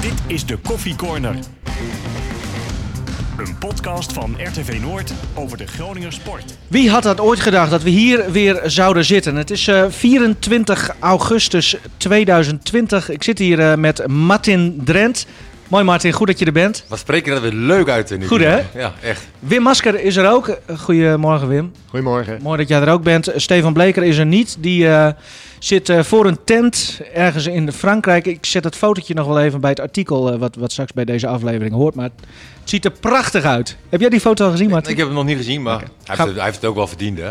Dit is de Koffie Corner. Een podcast van RTV Noord over de Groninger sport. Wie had dat ooit gedacht dat we hier weer zouden zitten? Het is eh, 24 augustus 2020. Ik zit hier eh, met Martin Drent. Mooi Martin, goed dat je er bent. Wat spreken dat weer leuk uit. in Goed, hè? Ja, echt. Wim Masker is er ook. Eh, Goedemorgen Wim. Goedemorgen. Mooi dat jij er ook bent. Stefan Bleker is er niet. Die eh, zit eh, voor een tent ergens in Frankrijk. Ik zet het fotootje nog wel even bij het artikel eh, wat, wat straks bij deze aflevering hoort. Maar het ziet er prachtig uit. Heb jij die foto al gezien Martin? Ik heb hem nog niet gezien, maar hij, heeft het, hij heeft het ook wel verdiend, hè?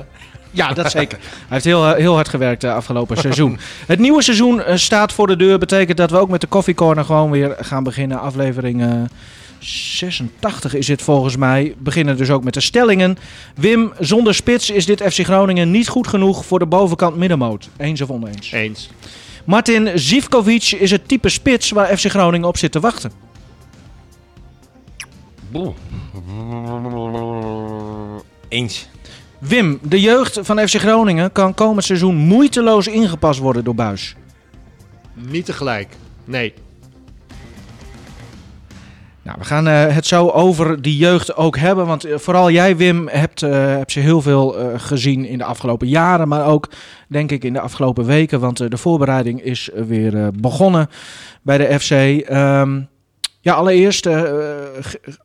Ja, dat zeker. Hij heeft heel, eh, heel hard gewerkt uh, afgelopen seizoen. Het nieuwe seizoen eh, staat voor de deur. Betekent dat we ook met de Coffee Corner gewoon weer gaan beginnen. Aflevering eh, 86 is dit volgens mij. Beginnen dus ook met de stellingen. Wim, zonder spits is dit FC Groningen niet goed genoeg voor de bovenkant middenmoot. Eens of oneens? Eens. Martin Zivkovic is het type spits waar FC Groningen op zit te wachten. Eens. Wim, de jeugd van FC Groningen kan komend seizoen moeiteloos ingepast worden door Buis. Niet tegelijk. Nee. Nou, we gaan eh, het zo over die jeugd ook hebben. Want eh, vooral jij, Wim, hebt, eh, hebt ze heel veel gezien in de afgelopen jaren. Maar ook, denk ik, in de afgelopen weken. Want de voorbereiding is weer begonnen bij de FC. Ehm, ja, allereerst,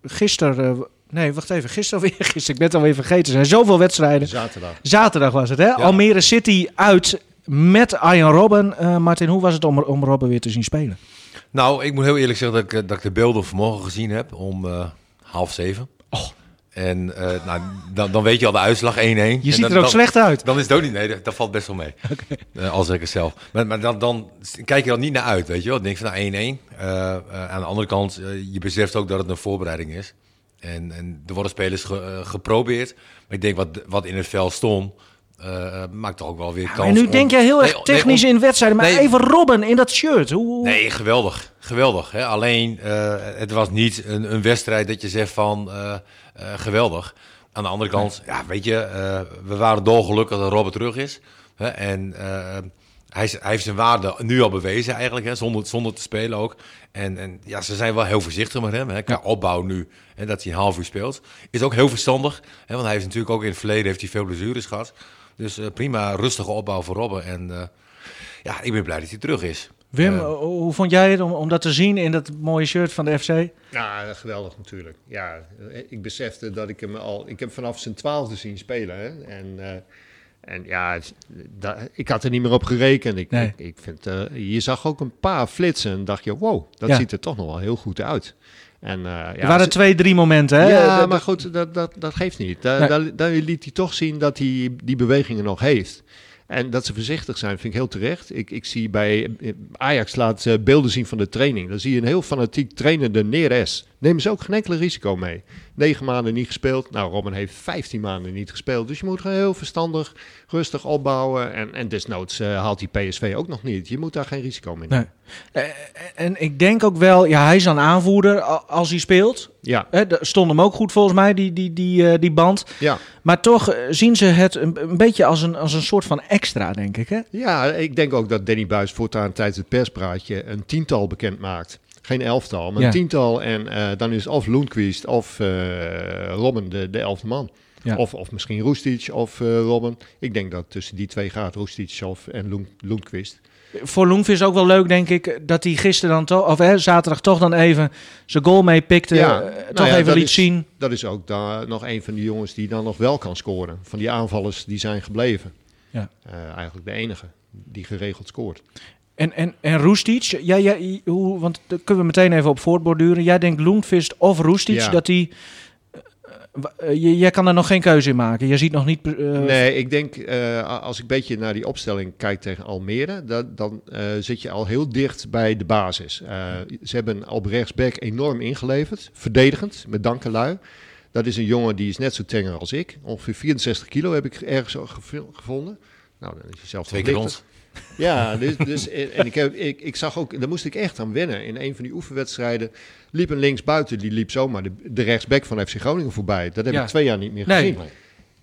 gisteren... nee, wacht even. Gisteren of eergisteren? Ik ben het alweer vergeten. Er zijn zoveel wedstrijden. Zaterdag. Zaterdag was het, hè? Almere City uit met Arjen Robben. Eh, Martin, hoe was het om, om Robben weer te zien spelen? Nou, ik moet heel eerlijk zeggen dat ik, eh, dat ik de beelden vanmorgen gezien heb om eh, half zeven. Och. En nou, dan, dan weet je al de uitslag 1-1. Je En ziet dan- er ook dan- slecht uit. Dan is het ook niet. Nee, dat, dat valt best wel mee. Eh, als ik het zelf. Maar, maar dan, dan kijk je er niet naar uit, weet je wel. Dan denk je van nou 1-1. Eh, eh, aan de andere kant, je beseft ook dat het een voorbereiding is. En, en er worden spelers ge- eh, geprobeerd. Maar ik denk wat, wat in het veld stond, eh, maakt toch ook wel weer kans. En nu om- denk jij heel erg Nee, technisch nee, om- in wedstrijden. Maar Nee. even Robben in dat shirt. Hoe, Nee, geweldig. Geweldig. Hè? Alleen, het was niet een, een wedstrijd dat je zegt van geweldig. Aan de andere kant, ja, weet je, we waren dolgelukkig dat Robert terug is. Hè? En hij, hij heeft zijn waarde nu al bewezen eigenlijk, hè? Zonder, zonder te spelen ook. En, en ja, ze zijn wel heel voorzichtig met hem. Hè? Qua opbouw nu, hè, dat hij een half uur speelt. Is ook heel verstandig. Hè? Want hij heeft natuurlijk ook in het verleden heeft hij veel blessures gehad. Dus eh, prima, rustige opbouw voor Robben. En eh, ja, ik ben blij dat hij terug is. Wim, Eh, hoe vond jij het om, om dat te zien in dat mooie shirt van de FC? Ja, geweldig natuurlijk. Ja, ik besefte dat ik hem al... Ik heb vanaf zijn twaalfde zien spelen. Hè? En, eh, en ja, ik had er niet meer op gerekend. Ik, Nee. ik, ik vind, eh, je zag ook een paar flitsen en dacht je... Wow, dat Ja. ziet er toch nog wel heel goed uit. En, eh, ja, er waren twee, drie momenten. Hè? ja, maar goed, dat, dat, dat geeft niet. Da, Nee. daar, daar liet hij toch zien dat hij die bewegingen nog heeft. En dat ze voorzichtig zijn, vind ik heel terecht. Ik, ik zie bij eh, Ajax laat beelden zien van de training. Dan zie je een heel fanatiek trainende Neres. Nemen ze ook geen enkele risico mee. Negen maanden niet gespeeld. Nou, Robin heeft 15 maanden niet gespeeld. Dus je moet gewoon heel verstandig, rustig opbouwen. En, en desnoods eh, haalt die PSV ook nog niet. Je moet daar geen risico mee nemen. Nee. Eh, en ik denk ook wel, ja, hij is dan aanvoerder als hij speelt. Ja, Hè, stond hem ook goed volgens mij, die, die, die, eh, die band. ja. Maar toch zien ze het een, een beetje als een, als een soort van extra, denk ik. Hè? Ja, ik denk ook dat Danny Buis voortaan tijdens het perspraatje een tiental bekend maakt. Geen elftal, maar Ja. een tiental. En eh, dan is of Lundqvist of eh, Robben de, de elfde man. Ja. Of, of misschien Roestic of eh Robben. Ik denk dat tussen die twee gaat, Roestic of en Lund- Lundqvist. Voor Loenvis ook wel leuk, denk ik, dat hij gisteren dan toch, of hè, zaterdag toch dan even zijn goal meepikte. Ja, eh, nou toch ja, even liet is- zien. Dat is ook daar nog een van de jongens die dan nog wel kan scoren. Van die aanvallers die zijn gebleven. Ja. Eigenlijk de enige die geregeld scoort. En, en, en Roestic, jij, jij, hoe, want daar kunnen we meteen even op voortborduren. Jij denkt Loenvist of Roestic, Ja. dat die... eh, eh, jij kan er nog geen keuze in maken. Je ziet nog niet... eh, Nee, ik denk eh, als ik een beetje naar die opstelling kijk tegen Almere, dat, dan eh, zit je al heel dicht bij de basis. Eh, ze hebben op rechtsback enorm ingeleverd, verdedigend, met Dankelui. Dat is een jongen die is net zo tenger als ik. Ongeveer 64 kilo heb ik ergens gevonden. Nou, dan is je zelf Twee keer. Ja, dus, dus, en ik, heb, ik, ik zag ook, daar moest ik echt aan wennen. In een van die oefenwedstrijden liep een linksbuiten, die liep zomaar de, de rechtsback van FC Groningen voorbij. Dat heb Ja. ik twee jaar niet meer Nee. gezien.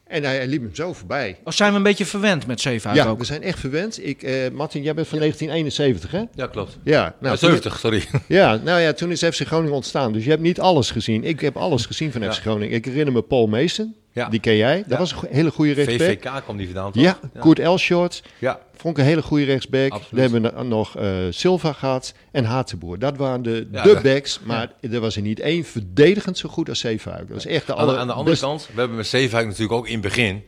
En hij, hij liep hem zo voorbij. Of zijn we een beetje verwend met Zeefuik Ja, ook? we zijn echt verwend. Ik, eh, Martin, jij bent van 1971, hè? Ja, klopt. Ja, Nou, nou, toen, 70, sorry. ja, nou ja, toen is FC Groningen ontstaan. Dus je hebt niet alles gezien. Ik heb alles gezien van Ja. FC Groningen. Ik herinner me Paul Mason. Ja. Die ken jij. Dat Ja. was een hele goede rechtsback. VVK kwam die vandaan, toch? Ja, Koert Elshort. Ja, Vond ik een hele goede rechtsback. Absoluut. We hebben nog eh, Silva gehad en Hatenboer. Dat waren de, de backs. Maar er was er niet één verdedigend zo goed als Zeefuik. Dat was echt de aan, aan de andere kant, we hebben met Zeefuik natuurlijk ook in het begin...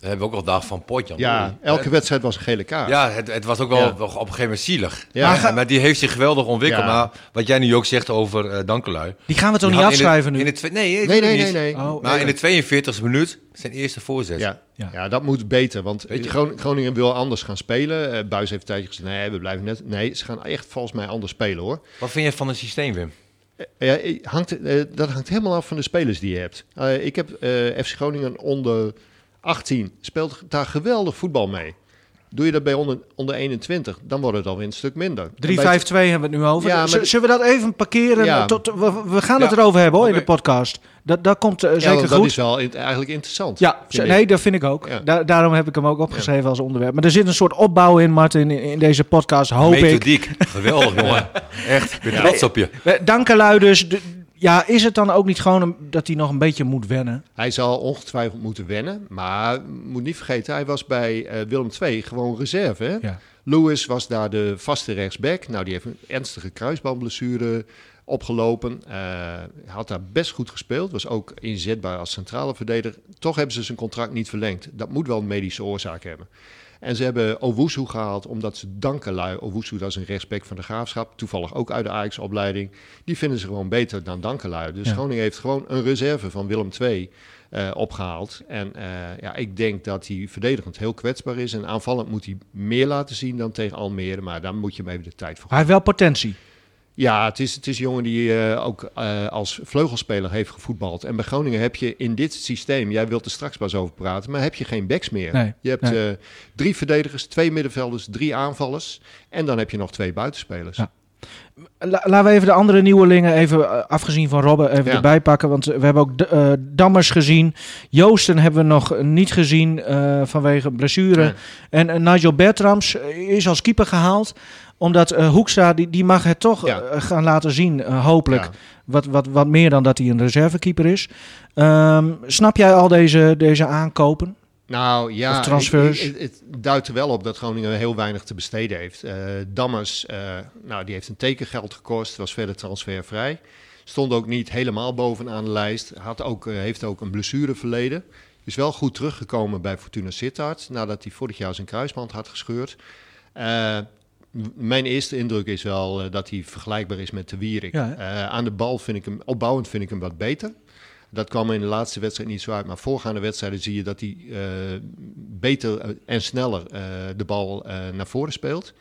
hebben we ook al gedacht van potjan. Ja, elke wedstrijd was een gele kaart. Ja, het, het was ook wel Ja. op een gegeven moment zielig. Ja. Maar, maar die heeft zich geweldig ontwikkeld. Ja. Maar wat jij nu ook zegt over eh Dankelui. Die gaan we toch niet afschrijven nu? In de nee, Nee, nee, nee, niet. nee. Oh, Maar in de 42e minuut zijn eerste voorzet. Ja. Ja. Ja. dat moet beter. Want Weet je- Gron- Groningen wil anders gaan spelen. Eh Buis heeft een tijdje gezegd, nee, we blijven net... Nee, ze gaan echt volgens mij anders spelen, hoor. Wat vind je van het systeem, Wim? Eh, Ja, hangt, dat hangt helemaal af van de spelers die je hebt. Eh, ik heb eh, FC Groningen onder 18. Speelt daar geweldig voetbal mee. Doe je dat bij onder, onder 21, dan wordt het alweer een stuk minder. En 3-5-2 hebben we het nu over. Ja, maar Zullen we dat even parkeren? Ja. Tot, we, we gaan het Ja. erover hebben hoor, in de podcast. Dat, dat komt eh, zeker ja, dat goed. is wel in- eigenlijk interessant. Ja, nee, ik. dat vind ik ook. Ja. Da- daarom heb ik hem ook opgeschreven als onderwerp. Maar er zit een soort opbouw in, Martin, in, in deze podcast, hoop ik. Methodiek. Geweldig, jongen. Echt, ik ben trots op je. Dankelui dus. De- ja, is het dan ook niet gewoon een- dat hij nog een beetje moet wennen? Hij zal ongetwijfeld moeten wennen. Maar moet niet vergeten, hij was bij eh, Willem II gewoon reserve. Hè? Ja. Lewis was daar de vaste rechtsback. Nou, die heeft een ernstige kruisbandblessure opgelopen. Eh, had daar best goed gespeeld. Was ook inzetbaar als centrale verdediger. Toch hebben ze zijn contract niet verlengd. Dat moet wel een medische oorzaak hebben. En ze hebben Owusu gehaald omdat ze Dankelui... Owusu, dat is een rechtsback van de Graafschap. Toevallig ook uit de Ajax-opleiding. Die vinden ze gewoon beter dan Dankelui. Dus Ja. Groningen heeft gewoon een reserve van Willem II eh, opgehaald. En eh, ja, ik denk dat hij verdedigend heel kwetsbaar is. En aanvallend moet hij meer laten zien dan tegen Almere. Maar daar moet je hem even de tijd voor Hij heeft wel potentie. Ja, het is, het is een jongen die eh, ook eh, als vleugelspeler heeft gevoetbald. En bij Groningen heb je in dit systeem, jij wilt er straks pas over praten, maar heb je geen backs meer. Nee, je hebt nee. eh, drie verdedigers, twee middenvelders, drie aanvallers. En dan heb je nog twee buitenspelers. Ja. La- laten we even de andere nieuwelingen, even afgezien van Robben, even Ja. erbij pakken. Want we hebben ook eh, Dammers gezien. Joosten hebben we nog niet gezien vanwege blessure. Nee. En Nigel Bertrams is als keeper gehaald. Omdat eh, Hoekstra, die, die mag het toch Ja. eh, gaan laten zien, eh, hopelijk. Ja. Wat, wat, wat meer dan dat hij een reservekeeper is. Ehm, snap jij al deze, deze aankopen? Nou ja, Of transfers. het duidt er wel op dat Groningen heel weinig te besteden heeft. Eh Dammers, nou, die heeft een tekengeld gekost, was verder transfervrij. Stond ook niet helemaal bovenaan de lijst. Had ook, heeft ook een blessureverleden. Is wel goed teruggekomen bij Fortuna Sittard nadat hij vorig jaar zijn kruisband had gescheurd. Mijn eerste indruk is wel eh, dat hij vergelijkbaar is met de Wierik. Ja? Eh, aan de bal vind ik hem, opbouwend vind ik hem wat beter. Dat kwam in de laatste wedstrijd niet zo uit. Maar voorgaande wedstrijden zie je dat hij eh, beter en sneller de bal naar voren speelt.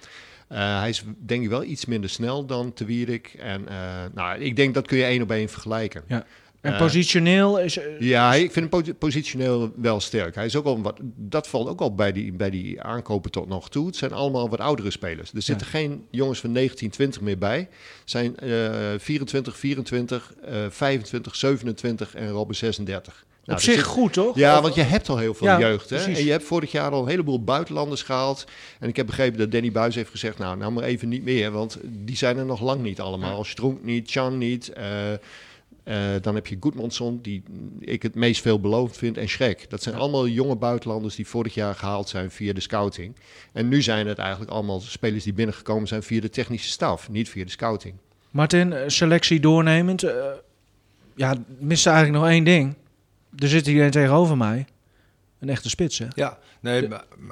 Hij is denk ik wel iets minder snel dan Te Wierik. En nou, ik denk dat kun je één op één vergelijken. Ja. En Eh, positioneel is... eh, Ja, hij- ik vind hem po- positioneel wel sterk. Hij is ook al wat, dat valt ook al bij die, bij die aankopen tot nog toe. Het zijn allemaal wat oudere spelers. Er zitten geen jongens van 19, 20 meer bij. Het zijn eh 24, 24, eh 25, 27 en Robben 36. op er zich zit- goed, toch? ja, Of- want je hebt al heel veel Ja, jeugd. Hè? precies. En je hebt vorig jaar al een heleboel buitenlanders gehaald. En ik heb begrepen dat Danny Buis heeft gezegd... nou, nou maar even niet meer, want die zijn er nog lang niet allemaal. Stronk niet, Chan niet. eh, dan heb je Goedmanson, die ik het meest veelbelovend vind, en Schrek. Dat zijn allemaal jonge buitenlanders die vorig jaar gehaald zijn via de scouting. En nu zijn het eigenlijk allemaal spelers die binnengekomen zijn via de technische staf, niet via de scouting. Martin, eh, selectie doornemend. eh, ja, mist eigenlijk nog één ding. Er zit hier een tegenover mij. Een echte spits, hè? Ja, nee,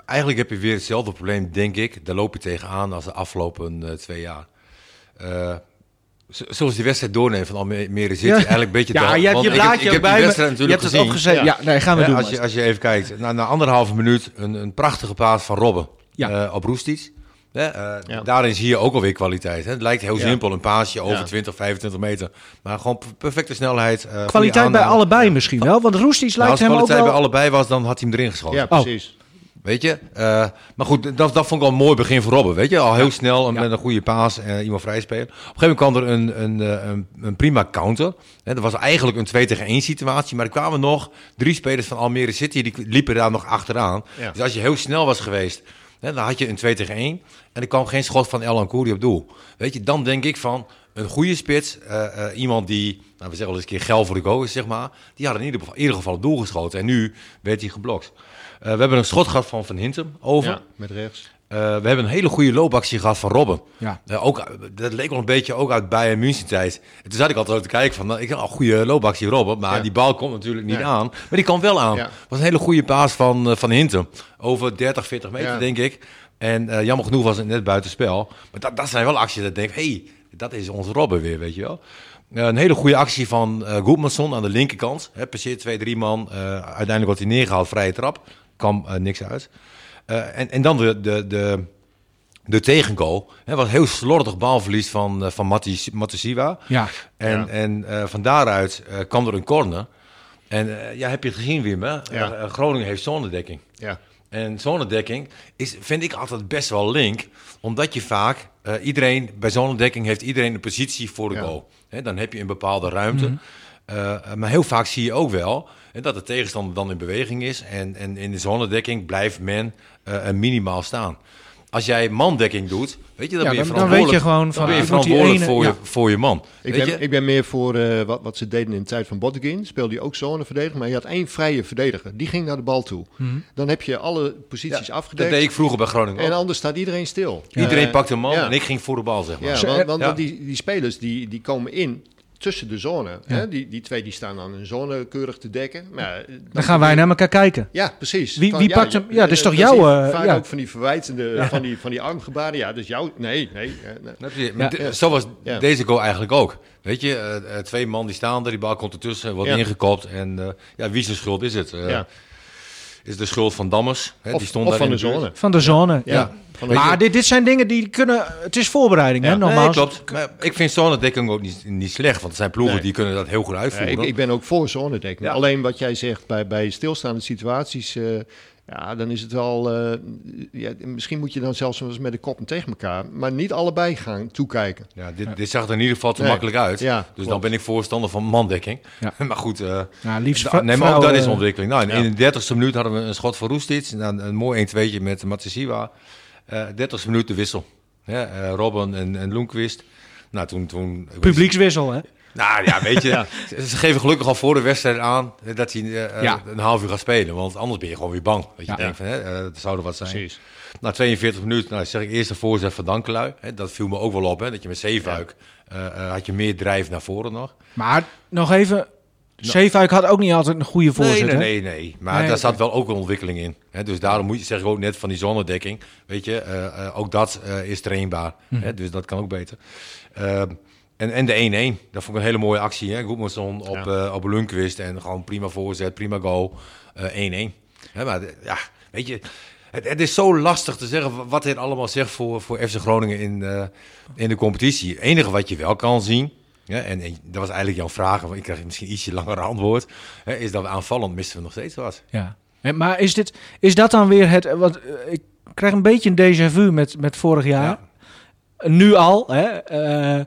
eigenlijk heb je weer hetzelfde probleem, denk ik. Daar loop je tegenaan als de afgelopen eh, twee jaar. Eh, zo- zoals die wedstrijd doornemen van Almere zit je Ja. eigenlijk een beetje... Ja, te- je hebt je ik heb- blaadje ik heb die bij me. Je natuurlijk hebt het gezien. opgeschreven. Ja, nee, gaan we doen. als, je, als je even kijkt, na, na anderhalve minuut een, een prachtige paas van Robben Ja. eh, op Roestic. Hè, eh, Ja. Daarin zie je ook alweer kwaliteit. Hè. Het lijkt heel Ja. simpel, een paasje over Ja. 20, 25 meter. Maar gewoon per- perfecte snelheid. eh, Kwaliteit bij allebei misschien wel. Want Roestic Nou, lijkt als hem ook kwaliteit wel... bij allebei was, dan had hij hem erin geschoten. Ja, precies. Weet je? Eh, maar goed, dat, dat vond ik al een mooi begin voor Robben. Weet je? Al heel snel en met een goede paas en iemand vrij spelen. Op een gegeven moment kwam er een, een, eh, een, een prima counter. Hè, dat was eigenlijk een 2 tegen 1 situatie. Maar er kwamen nog drie spelers van Almere City. Die liepen daar nog achteraan. Ja. Dus als je heel snel was geweest, hè, dan had je een 2 tegen 1. En er kwam geen schot van El Kouri op doel. Weet je, dan denk ik van een goede spits. eh, iemand die, nou, we zeggen wel eens een keer gel voor de goal is, zeg maar. Die had in ieder geval, in ieder geval het doel geschoten. En nu werd hij geblokt. Eh, we hebben een schot gehad van Van Hintem over. Ja, met rechts. Eh, we hebben een hele goede loopactie gehad van Robben. Ja. Eh, ook, dat leek wel een beetje ook uit Bayern München tijd. En toen zat ik altijd te kijken van, nou, ik heb een goede loopactie Robben. Maar Ja. die bal komt natuurlijk niet aan. Maar die kwam wel aan. Ja. Het was een hele goede paas van, eh, van Hintem. Over 30, 40 meter denk ik. En jammer genoeg was het net buitenspel. Maar dat, dat zijn wel acties dat ik denk, hé, hey, dat is onze Robben weer, weet je wel. Een hele goede actie van eh Goedmanson aan de linkerkant. Hè, passeert twee, drie man. Uiteindelijk wordt hij neergehaald, vrije trap. Kwam eh, niks uit. Eh, en, en dan de, de, de, de tegengoal. Hè, was heel slordig balverlies van, eh, van Matisiwa. Ja. En, Ja. en eh, van daaruit eh, kwam er een corner. En ja, heb je het gezien, Wim? Hè? Ja. Groningen heeft zonnedekking. Ja. En zonnedekking is, vind ik altijd best wel link. Omdat je vaak, eh, iedereen, bij zonnedekking heeft iedereen een positie voor de Ja. goal. Hè, dan heb je een bepaalde ruimte. Eh, maar heel vaak zie je ook wel hè, dat de tegenstander dan in beweging is. En, en in de zonnedekking blijft men eh, minimaal staan. Als jij mandekking doet, weet je, dan Ja, ben je dan- dan weet je verantwoordelijk, gewoon dan van, ben je verantwoordelijk ene- voor, je, ja. voor je man. Ik weet ben, je? ik ben meer voor eh, wat, wat ze deden in de tijd van Botteguin. Speelde hij ook zoneverdediger, maar je had één vrije verdediger. Die ging naar de bal toe. Mhm. Dan heb je alle posities dat afgedekt. deed ik vroeger bij Groningen En anders staat iedereen stil. Iedereen pakt een man ja. en ik ging voor de bal, zeg maar. Ja, want, want, ja. want die, die spelers die, die komen in tussen de zone. Ja. Hè? Die, die twee die staan dan hun zone keurig te dekken. Maar, eh, Dan gaan wij naar elkaar kijken. Ja, precies. Wie- wie pakt hem? Ja, dat is toch jouw, eh, Vaak ja. ook van die verwijtende, van, die, van die armgebaren. Ja, dus jouw... Nee, nee. nee. Maar Zo was Ja. deze goal eigenlijk ook. Weet je, eh, twee man die staan er, die bal komt ertussen, wordt Ja. ingekopt. En eh, ja, wie zijn schuld is het? Eh, Ja. Is de schuld van Dammers? Hè, Of, die stond of daar van in de zone. Van de zone. Ja. Ja. Maar dit, dit zijn dingen die kunnen... Het is voorbereiding, hè, normaal. Klopt. Ik vind zonedekking ook niet, niet slecht. Want er zijn ploegen die kunnen dat heel goed uitvoeren. Ik, ik, ben ook voor zonedekking. Alleen wat jij zegt, bij, bij stilstaande situaties... Eh, ja, dan is het wel. Eh, ja, misschien moet je dan zelfs wel eens met de koppen tegen elkaar. Maar niet allebei gaan toekijken. Ja, dit, dit zag er in ieder geval te makkelijk uit. Ja, dus dan ben ik voorstander van mandekking. maar goed, eh, ja, liefst nee, maar ook dat is ontwikkeling. Nou, in, de 30ste minuut hadden we een schot van Roestic. en een, mooi 1-2'tje met Matsiwa. Eh, 30 minuten wissel. Ja, eh, Robben en, en Nou, toen, toen, Publiekswissel, hè? Nou ja, weet je, ze geven gelukkig al voor de wedstrijd aan eh, dat hij ja. een half uur gaat spelen. Want anders ben je gewoon weer bang. Dat je denkt van, hè, dat zou er wat zijn. Precies. Na 42 minuten, nou, zeg ik eerst de voorzet van Dankelui. Hè, dat viel me ook wel op, hè, dat je met Zeefuik had je meer drijf naar voren nog. Maar nog even, Zeefuik had ook niet altijd een goede voorzet, nee, nee, nee, nee. Maar Nee, daar zat wel ook een ontwikkeling in. Dus daarom moet je, zeg ik ook net van die zonnedekking. Weet je, eh, eh, ook dat eh, is trainbaar. Hm. Dus dat kan ook beter. Eh, en, en de 1-1, dat vond ik een hele mooie actie. Hè? Goedmanson op, Ja. op Lundqvist en gewoon prima voorzet, prima goal. Eh, 1-1. Hè, maar ja, weet je, het, het is zo lastig te zeggen wat dit allemaal zegt voor, voor FC Groningen in, in de competitie. Het enige wat je wel kan zien, ja, en, en dat was eigenlijk jouw vraag, want ik krijg misschien ietsje langer antwoord, hè, is dat we aanvallend missen we nog steeds wat. Ja. En, maar is, dit, is dat dan weer het... Wat, eh, ik krijg een beetje een déjà vu met, met vorig jaar. Ja. Nu al, hè? eh,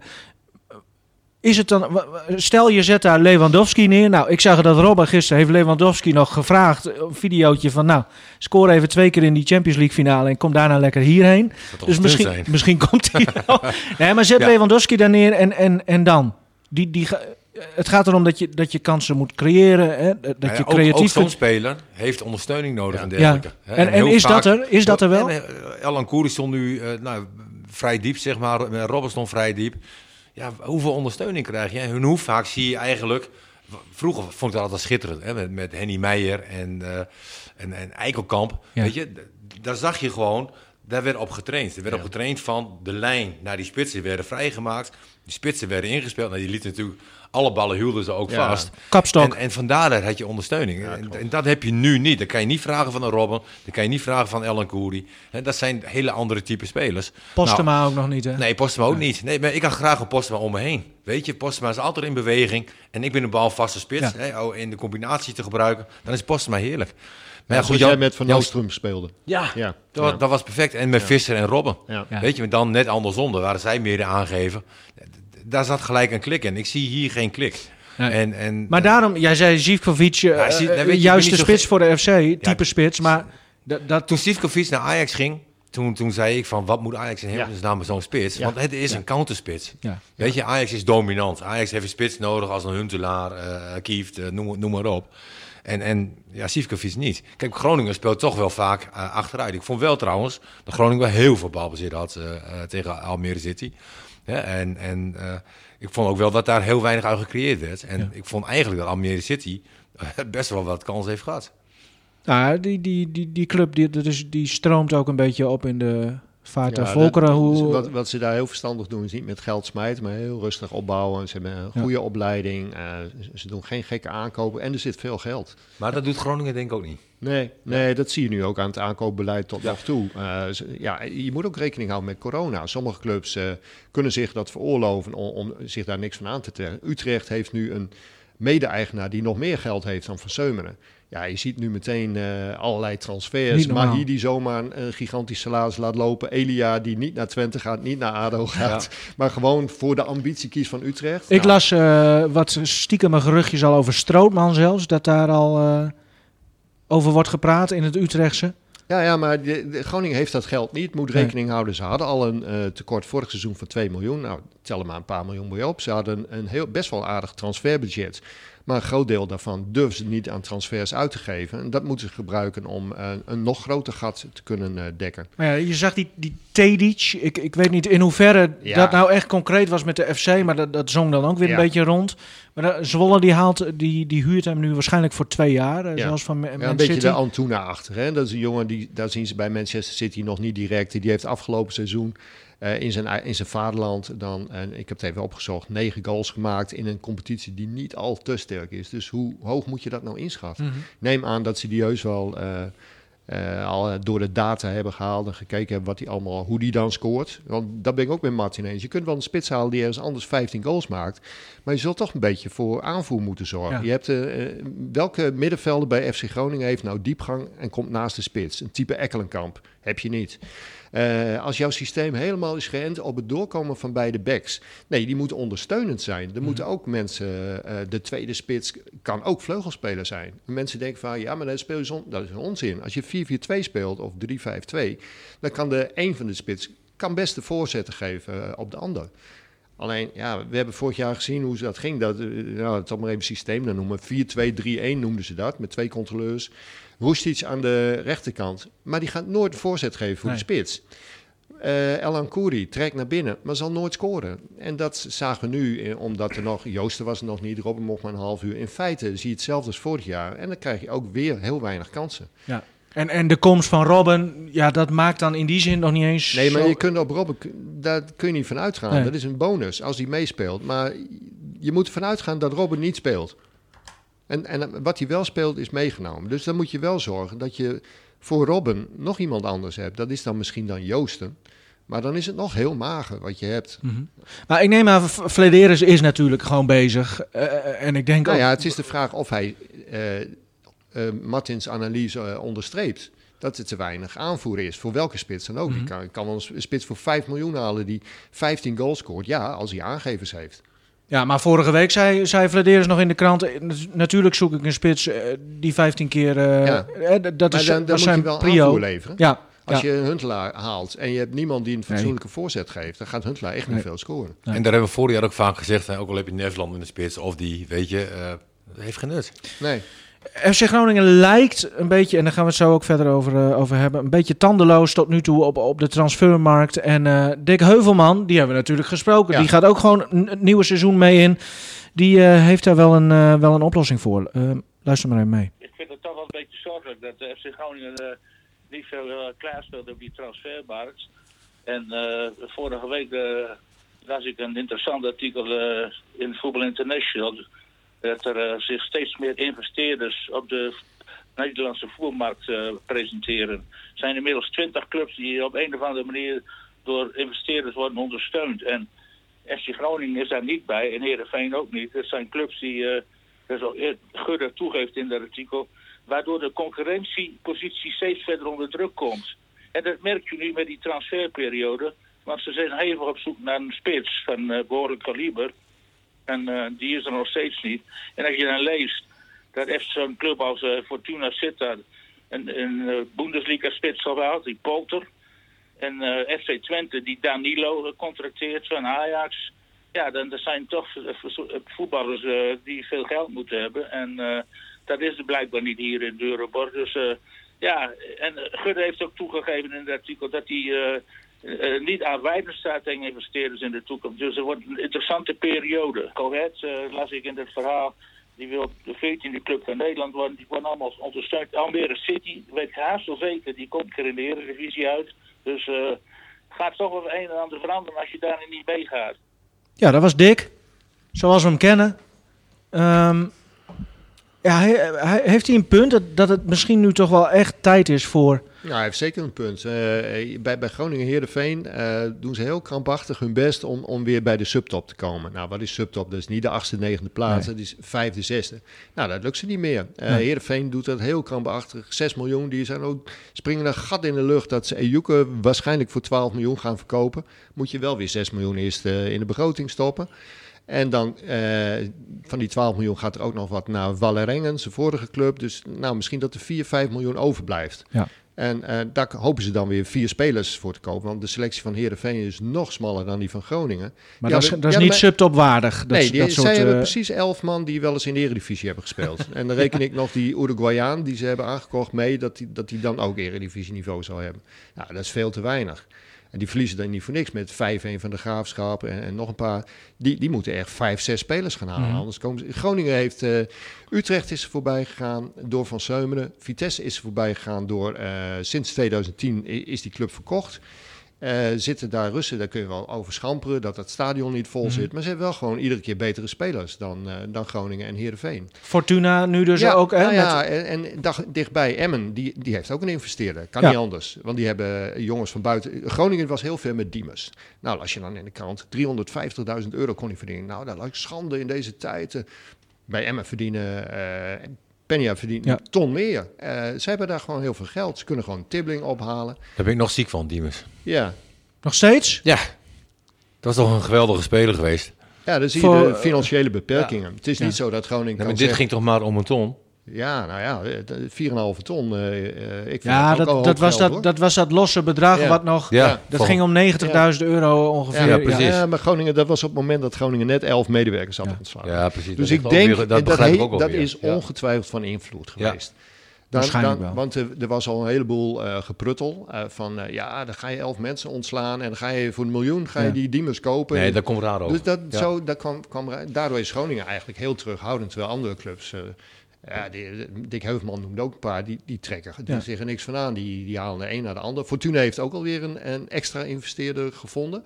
is het dan, stel je zet daar Lewandowski neer. Nou, ik zag dat Robben gisteren heeft Lewandowski nog gevraagd, eh, een videootje van, nou, score even twee keer in die Champions League finale en kom daarna lekker hierheen. Dus misschien, zijn. misschien komt hij wel. Nee, maar zet Ja. Lewandowski daar neer en, en, en dan? Die, die, het gaat erom dat je, dat je kansen moet creëren, hè? dat Nou ja, je ook- ook, creatief speler heeft ondersteuning nodig Ja. en dergelijke. Ja. En, en is, vaak- dat er, is dat er wel? Eh, Elan Koeri stond nu eh, nou, vrij diep, zeg maar. Robben stond vrij diep. Ja, hoeveel ondersteuning krijg je? En hoe vaak zie je eigenlijk... Vroeger vond ik dat altijd schitterend, hè, met, met Henny Meijer en, eh, en, en Eikelkamp. Ja. Weet je, daar zag je gewoon... Daar werd op getraind. Er werd Ja. op getraind van de lijn naar die spitsen werden vrijgemaakt. Die spitsen werden ingespeeld. Nou, die lieten natuurlijk... Alle ballen hielden ze ook Ja. vast. Kapstok. En, en vandaar had je ondersteuning. Ja, en, dat heb je nu niet. Dat kan je niet vragen van een Robben. Dat kan je niet vragen van Ellen Koeri. Hè, Dat zijn hele andere type spelers. Postema ook nog niet, hè? Nou, nee, Postema ook niet. Nee, maar ik had graag een Postema om me heen. Weet je, Postema is altijd in beweging. En ik ben een balvaste spits. Ja. Hè, oh, in de combinatie te gebruiken. Dan is Postema heerlijk. Maar Ja, goed, Jan, jij met Van Oostrum speelde. Ja, Ja, dat, dat was perfect. En met Visser en Robben. Ja. Ja. Weet je, maar dan net andersom. Daar waren zij meer aangeven. Daar zat gelijk een klik in. Ik zie hier geen klik. Nee. En, en, Maar daarom, jij zei Zivkovic, eh, Ja, zie- eh, je, de niet spits voor de FC, type Ja, spits, maar dat, Toen Sivkovic naar Ajax ging, toen, toen zei ik van wat moet Ajax in hemelsnaam zo'n spits? Ja. Want het is een counterspits. Ja. Weet je, Ajax is dominant. Ajax heeft een spits nodig als een Huntelaar, eh Kieft, eh, noem, noem maar op. En, en ja, Sivkovic niet. Kijk, Groningen speelt toch wel vaak eh, achteruit. Ik vond wel trouwens dat Groningen wel heel veel balbezit had eh, eh, tegen Almere City. Ja, en en eh, ik vond ook wel dat daar heel weinig uit gecreëerd werd. En Ja. ik vond eigenlijk dat Almere City eh, best wel wat kans heeft gehad. nou, die, die, die, die club die, die stroomt ook een beetje op in de vaart Ja, volkeren. dat- Hoe, Wat, wat ze daar heel verstandig doen, is niet met geld smijten, maar heel rustig opbouwen. Ze hebben een goede opleiding, eh, ze- doen geen gekke aankopen en er zit veel geld. Maar dat doet Groningen denk ik ook niet. Nee, nee, dat zie je nu ook aan het aankoopbeleid tot nog toe. Eh, ze- ja, je moet ook rekening houden met corona. Sommige clubs eh, kunnen zich dat veroorloven om, om zich daar niks van aan te trekken. Utrecht heeft nu een mede-eigenaar die nog meer geld heeft dan Van Seumeren. Ja, je ziet nu meteen eh, allerlei transfers. Mahi die zomaar een, een gigantisch salaris laat lopen. Elia die niet naar Twente gaat, niet naar ADO gaat. Maar gewoon voor de ambitie kiest van Utrecht. ik Nou, las eh, wat stiekem geruchtjes al over Strootman zelfs, dat daar al eh, over wordt gepraat in het Utrechtse. Ja, ja, maar de, de Groningen heeft dat geld niet. Moet Nee. rekening houden. Ze hadden al een tekort vorig seizoen van 2 miljoen. Nou, tel er maar een paar miljoen bij op. Ze hadden een heel, best wel aardig transferbudget. Maar een groot deel daarvan durven ze niet aan transfers uit te geven. En dat moeten ze gebruiken om eh, een nog groter gat te kunnen eh, dekken. Maar ja, je zag die, die Tedic, ik, ik weet niet in hoeverre Ja. dat nou echt concreet was met de FC, maar dat, dat zong dan ook weer Ja. een beetje rond. Maar eh, Zwolle die, haalt, die, die huurt hem nu waarschijnlijk voor twee jaar, Ja. zoals van Ma- Man Ja, een beetje City. de Antuna achter. Hè? Dat is een jongen, die, daar zien ze bij Manchester City nog niet direct. Die heeft afgelopen seizoen eh, in, zijn, in zijn vaderland dan, en ik heb het even opgezocht, negen goals gemaakt in een competitie die niet al te sterk is. Dus hoe hoog moet je dat nou inschatten? Mhm. Neem aan dat ze die heus wel eh, eh, al door de data hebben gehaald en gekeken hebben wat die allemaal, hoe die dan scoort. Want dat ben ik ook met Martin eens. Je kunt wel een spits halen die ergens anders 15 goals maakt, maar je zult toch een beetje voor aanvoer moeten zorgen. Ja. Je hebt eh, eh, welke middenvelder bij FC Groningen heeft nou diepgang en komt naast de spits? Een type Ekkelenkamp heb je niet. Eh, als jouw systeem helemaal is geënt op het doorkomen van beide backs. Nee, die moeten ondersteunend zijn. Er moeten ook mensen, de tweede spits kan ook vleugelspeler zijn. Mensen denken van, ja, maar dat, speel je dat is een onzin. Als je 4-4-2 speelt of 3-5-2, dan kan de een van de spits kan best de voorzetten geven op de ander. Alleen, ja, we hebben vorig jaar gezien hoe ze dat ging. Dat, eh, nou, het zal maar even systeem dan noemen. 4-2-3-1 noemden ze dat, met twee controleurs. Roestic aan de rechterkant. Maar die gaat nooit de voorzet geven voor Nee. de spits. Eh Elan Kouri trekt naar binnen, maar zal nooit scoren. En dat zagen we nu, eh, omdat er nog... Joosten was er nog niet, Robben mocht maar een half uur. In feite zie je hetzelfde als vorig jaar. En dan krijg je ook weer heel weinig kansen. Ja. En, en de komst van Robben, ja, dat maakt dan in die zin nog niet eens. Nee, maar zo- je kunt op Robben, daar kun je niet van uitgaan. Nee. Dat is een bonus als hij meespeelt. Maar je moet ervan uitgaan dat Robben niet speelt. En, en wat hij wel speelt is meegenomen. Dus dan moet je wel zorgen dat je voor Robben nog iemand anders hebt. Dat is dan misschien dan Joosten. Maar dan is het nog heel mager wat je hebt. Mhm. Maar ik neem aan, Flederis is natuurlijk gewoon bezig. Eh, en ik denk Nou ook... ja, het is de vraag of hij eh, eh, Martins analyse eh, onderstreept. Dat het te weinig aanvoer is. Voor welke spits dan ook. Mhm. Je kan, je kan wel een spits voor 5 miljoen halen die 15 goals scoort. Ja, als hij aangevers heeft. Ja, maar vorige week zei, zei Flederis nog in de krant... eh, nat- natuurlijk zoek ik een spits eh, die 15 keer... eh, Ja. eh, dat Maar is, dan, moet je zijn wel prio. aanvoer leveren. Ja, Als ja. je een Huntelaar haalt en je hebt niemand die een fatsoenlijke voorzet geeft, dan gaat Huntelaar echt niet Nee. veel scoren. En daar hebben we vorig jaar ook vaak gezegd, hè, ook al heb je Nederland in de spits of die, weet je, eh, heeft geen nut. Nee. FC Groningen lijkt een beetje, en daar gaan we het zo ook verder over, eh, over hebben, een beetje tandeloos tot nu toe op, op de transfermarkt. En eh Dick Heuvelman, die hebben we natuurlijk gesproken, Ja. die gaat ook gewoon een, het nieuwe seizoen mee in. Die eh, heeft daar wel een, eh, wel een oplossing voor. Luister maar even mee. ik vind het toch wel een beetje zorgelijk dat de FC Groningen eh, niet veel uh, klaarspeelt op die transfermarkt. En eh, vorige week eh, las ik een interessant artikel eh, in Voetbal International. Dat er eh, zich steeds meer investeerders op de Nederlandse voermarkt eh, presenteren. Er zijn inmiddels twintig clubs die op een of andere manier door investeerders worden ondersteund. En FC Groningen is daar niet bij en Heerenveen ook niet. Het zijn clubs die, eh, dat is ook eer- Gudde toegeeft in dat artikel, waardoor de concurrentiepositie steeds verder onder druk komt. En dat merk je nu met die transferperiode, want ze zijn hevig op zoek naar een spits van eh, behoorlijk kaliber. En eh, die is er nog steeds niet. En als je dan leest dat even zo'n club als eh, Fortuna Sittard een, een eh, Bundesliga-spits had, die Polter. En FC Twente die Danilo contracteert van Ajax. Ja, dan zijn toch vo- voetballers die veel geld moeten hebben. En dat is er blijkbaar niet hier in Euroborg. Dus ja, en Gudde heeft ook toegegeven in het artikel dat hij eh, eh, niet aanwijzend staat tegen investeerders in de toekomst. Dus er wordt een interessante periode. Cohet, eh, las ik in het verhaal, die wil de 14e club van Nederland worden. Die worden allemaal ondersteund. Almere City, weet haast wel zeker, die komt er in de Eredivisie uit. Dus eh gaat toch wel het een en ander veranderen als je daarin niet meegaat. Ja, dat was Dick. Zoals we hem kennen. Ehm, ja, heeft hij een punt dat, dat het misschien nu toch wel echt tijd is voor... Ja, hij heeft zeker een punt. Eh, bij, bij Groningen Heerenveen eh doen ze heel krampachtig hun best om, om weer bij de subtop te komen. Nou, wat is subtop? Dat is niet de achtste, negende plaats, Nee. dat is vijfde, zesde. Nou, dat lukt ze niet meer. Eh Nee. Heerenveen doet dat heel krampachtig. 6 miljoen, die zijn ook, springen een gat in de lucht dat ze Ejuke waarschijnlijk voor 12 miljoen gaan verkopen. Moet je wel weer 6 miljoen eerst in de begroting stoppen. En dan eh, van die 12 miljoen gaat er ook nog wat naar Wallerengen, zijn vorige club. Dus nou, misschien dat er 4, 5 miljoen overblijft. Ja. En eh, daar hopen ze dan weer vier spelers voor te kopen. Want de selectie van Heerenveen is nog smaller dan die van Groningen. Maar Ja, dat is, dat is niet subtopwaardig. Dat, nee, die, dat soort, zij hebben eh, precies elf man die wel eens in de Eredivisie hebben gespeeld. en dan reken ik nog die Uruguayaan die ze hebben aangekocht mee... dat die, dat die dan ook Eredivisie niveau zal hebben. Nou, dat is veel te weinig. En die verliezen dan niet voor niks met 5-1 van de Graafschap en, en nog een paar. Die, die moeten echt vijf, zes spelers gaan halen. Mhm. Anders komen ze... Groningen heeft... eh, Utrecht is er voorbij gegaan door Van Seumeren. Vitesse is er voorbij gegaan door... eh, sinds 2010 i- is die club verkocht. Eh, zitten daar Russen, daar kun je wel over schamperen... dat het stadion niet vol Mhm. zit. Maar ze hebben wel gewoon iedere keer betere spelers... dan, eh, dan Groningen en Heerenveen. Fortuna nu dus ja, ook. Hè, nou met- ja, en, en dag, dichtbij Emmen, die, die heeft ook een investeerder. Kan Ja. niet anders. Want die hebben jongens van buiten. Groningen was heel veel met Diemers. Nou, als je dan in de krant 350.000 euro kon verdienen. Nou, dat lijkt schande in deze tijd. Eh, Bij Emmen verdienen. Penja verdient Ja. een ton meer. Eh, ze hebben daar gewoon heel veel geld. Ze kunnen gewoon Tibbling ophalen. Daar ben ik nog ziek van, Diemers. Ja, Nog steeds? Ja, dat was toch een geweldige speler geweest. ja dan zie Voor- je de financiële beperkingen. Het is Ja. niet zo dat Groningen Ja, kan maar dit zeggen... ging toch maar om een ton? Ja, nou ja, eh, 4,5 ton. eh, eh, ik vind Ja, dat, was geld, dat, hoor. dat was dat losse bedrag Ja. wat nog... Ja, Dat ging om 90.000 euro ongeveer. Ja, precies. Ja, maar Groningen, dat was op het moment dat Groningen net 11 medewerkers had Ja. ontslagen. Ja, precies. dus Dat ik denk, weer- dat, dat ik ook dat weer. is Ja. ongetwijfeld van invloed Ja. geweest. Waarschijnlijk wel. Want er, er was al een heleboel eh, gepruttel eh, van, eh, ja, dan ga je 11 mensen ontslaan en dan ga je voor een miljoen ga je Ja. die Diemers kopen. Nee, dat komt raar over. dus dat, Ja. zo, dat kwam, kwam, daardoor is Groningen eigenlijk heel terughoudend, terwijl andere clubs... ja, die, Dick Heuvelman noemde ook een paar, die, die trekken die Ja. zeggen niks van aan. Die, die halen de een naar de ander. Fortuna heeft ook alweer een, een extra investeerder gevonden.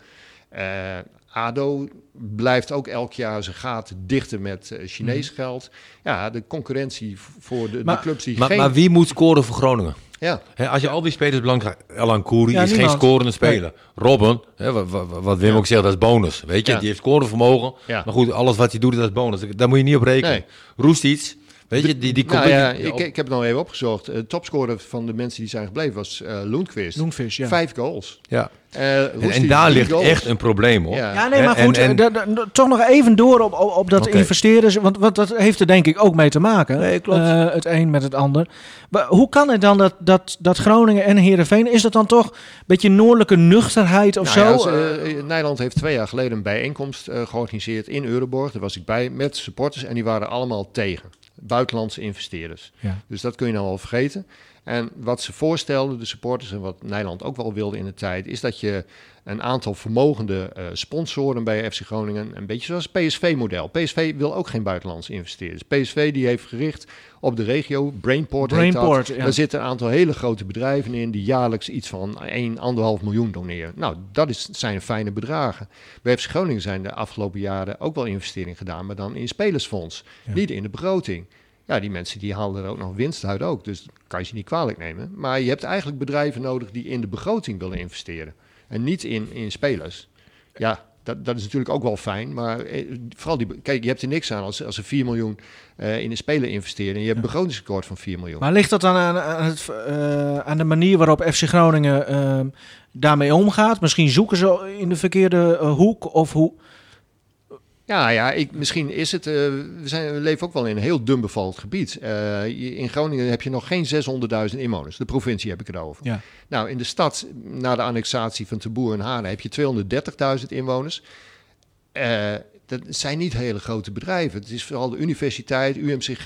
Eh, ADO blijft ook elk jaar zijn gaten dichten met eh, Chinees geld. Ja, de concurrentie voor de, de Maar- clubs die Maar, geen... maar wie moet scoren voor Groningen? ja, Hè, als je al die spelers belangrijk... Elan Koeri Ja, is geen scorende speler. Robben, hè, wat, Wim Ja. ook zegt, dat is bonus. Weet je, Ja. die heeft scorevermogen. Ja. Maar goed, alles wat hij doet, dat is bonus. Daar moet je niet op rekenen. Nee. Roestic, weet je, die, die nou ja, ik, ik heb het nog even opgezocht. De topscorer van de mensen die zijn gebleven was eh Lundqvist. Loenvis, ja. Vijf goals. ja. Eh, En, daar ligt goals. echt een probleem, hoor. Ja. Ja, nee, maar goed, en- eh, toch nog even door op, op, op dat investeren. Want, want dat heeft er denk ik ook mee te maken. Nee, klopt. Eh, het een met het ander. Maar hoe kan het dan dat, dat, dat Groningen en Heerenveen... Is dat dan toch een beetje noordelijke nuchterheid of Nou ja, zo? eh, Nederland heeft twee jaar geleden een bijeenkomst eh, georganiseerd in Euroborg. Daar was ik bij met supporters en die waren allemaal tegen. Buitenlandse investeerders. Ja. Dus dat kun je nou wel vergeten. En wat ze voorstelden, de supporters, en wat Nederland ook wel wilde in de tijd, is dat je een aantal vermogende eh, sponsoren bij FC Groningen, een beetje zoals het PSV-model. PSV wil ook geen buitenlandse investeerders. PSV die heeft gericht op de regio, Brainport Brainport, dat. ja. Daar zitten een aantal hele grote bedrijven in die jaarlijks iets van 1, 1,5 miljoen doneren. Nou, dat is, zijn fijne bedragen. Bij FC Groningen zijn de afgelopen jaren ook wel investeringen gedaan, maar dan in spelersfonds, Ja. niet in de begroting. Ja, die mensen die halen er ook nog winst uit ook. Dus dat kan je ze niet kwalijk nemen. Maar je hebt eigenlijk bedrijven nodig die in de begroting willen investeren. En niet in, in spelers. Ja, dat, dat is natuurlijk ook wel fijn. Maar eh, vooral die, kijk, je hebt er niks aan als, als er 4 miljoen eh, in een speler investeren en je hebt een begrotingstekort van 4 miljoen. Maar ligt dat dan aan, aan, het, eh, aan de manier waarop FC Groningen ehm, daarmee omgaat? Misschien zoeken ze in de verkeerde hoek of hoe... Ja, ja ik, misschien is het. eh, we, zijn, we leven ook wel in een heel dun bevolkt gebied. Eh, in Groningen heb je nog geen 600.000 inwoners. De provincie heb ik het over. Ja. Nou, in de stad, na de annexatie van Teboer en Haren, heb je 230.000 inwoners. Eh, dat zijn niet hele grote bedrijven. Het is vooral de universiteit, UMCG.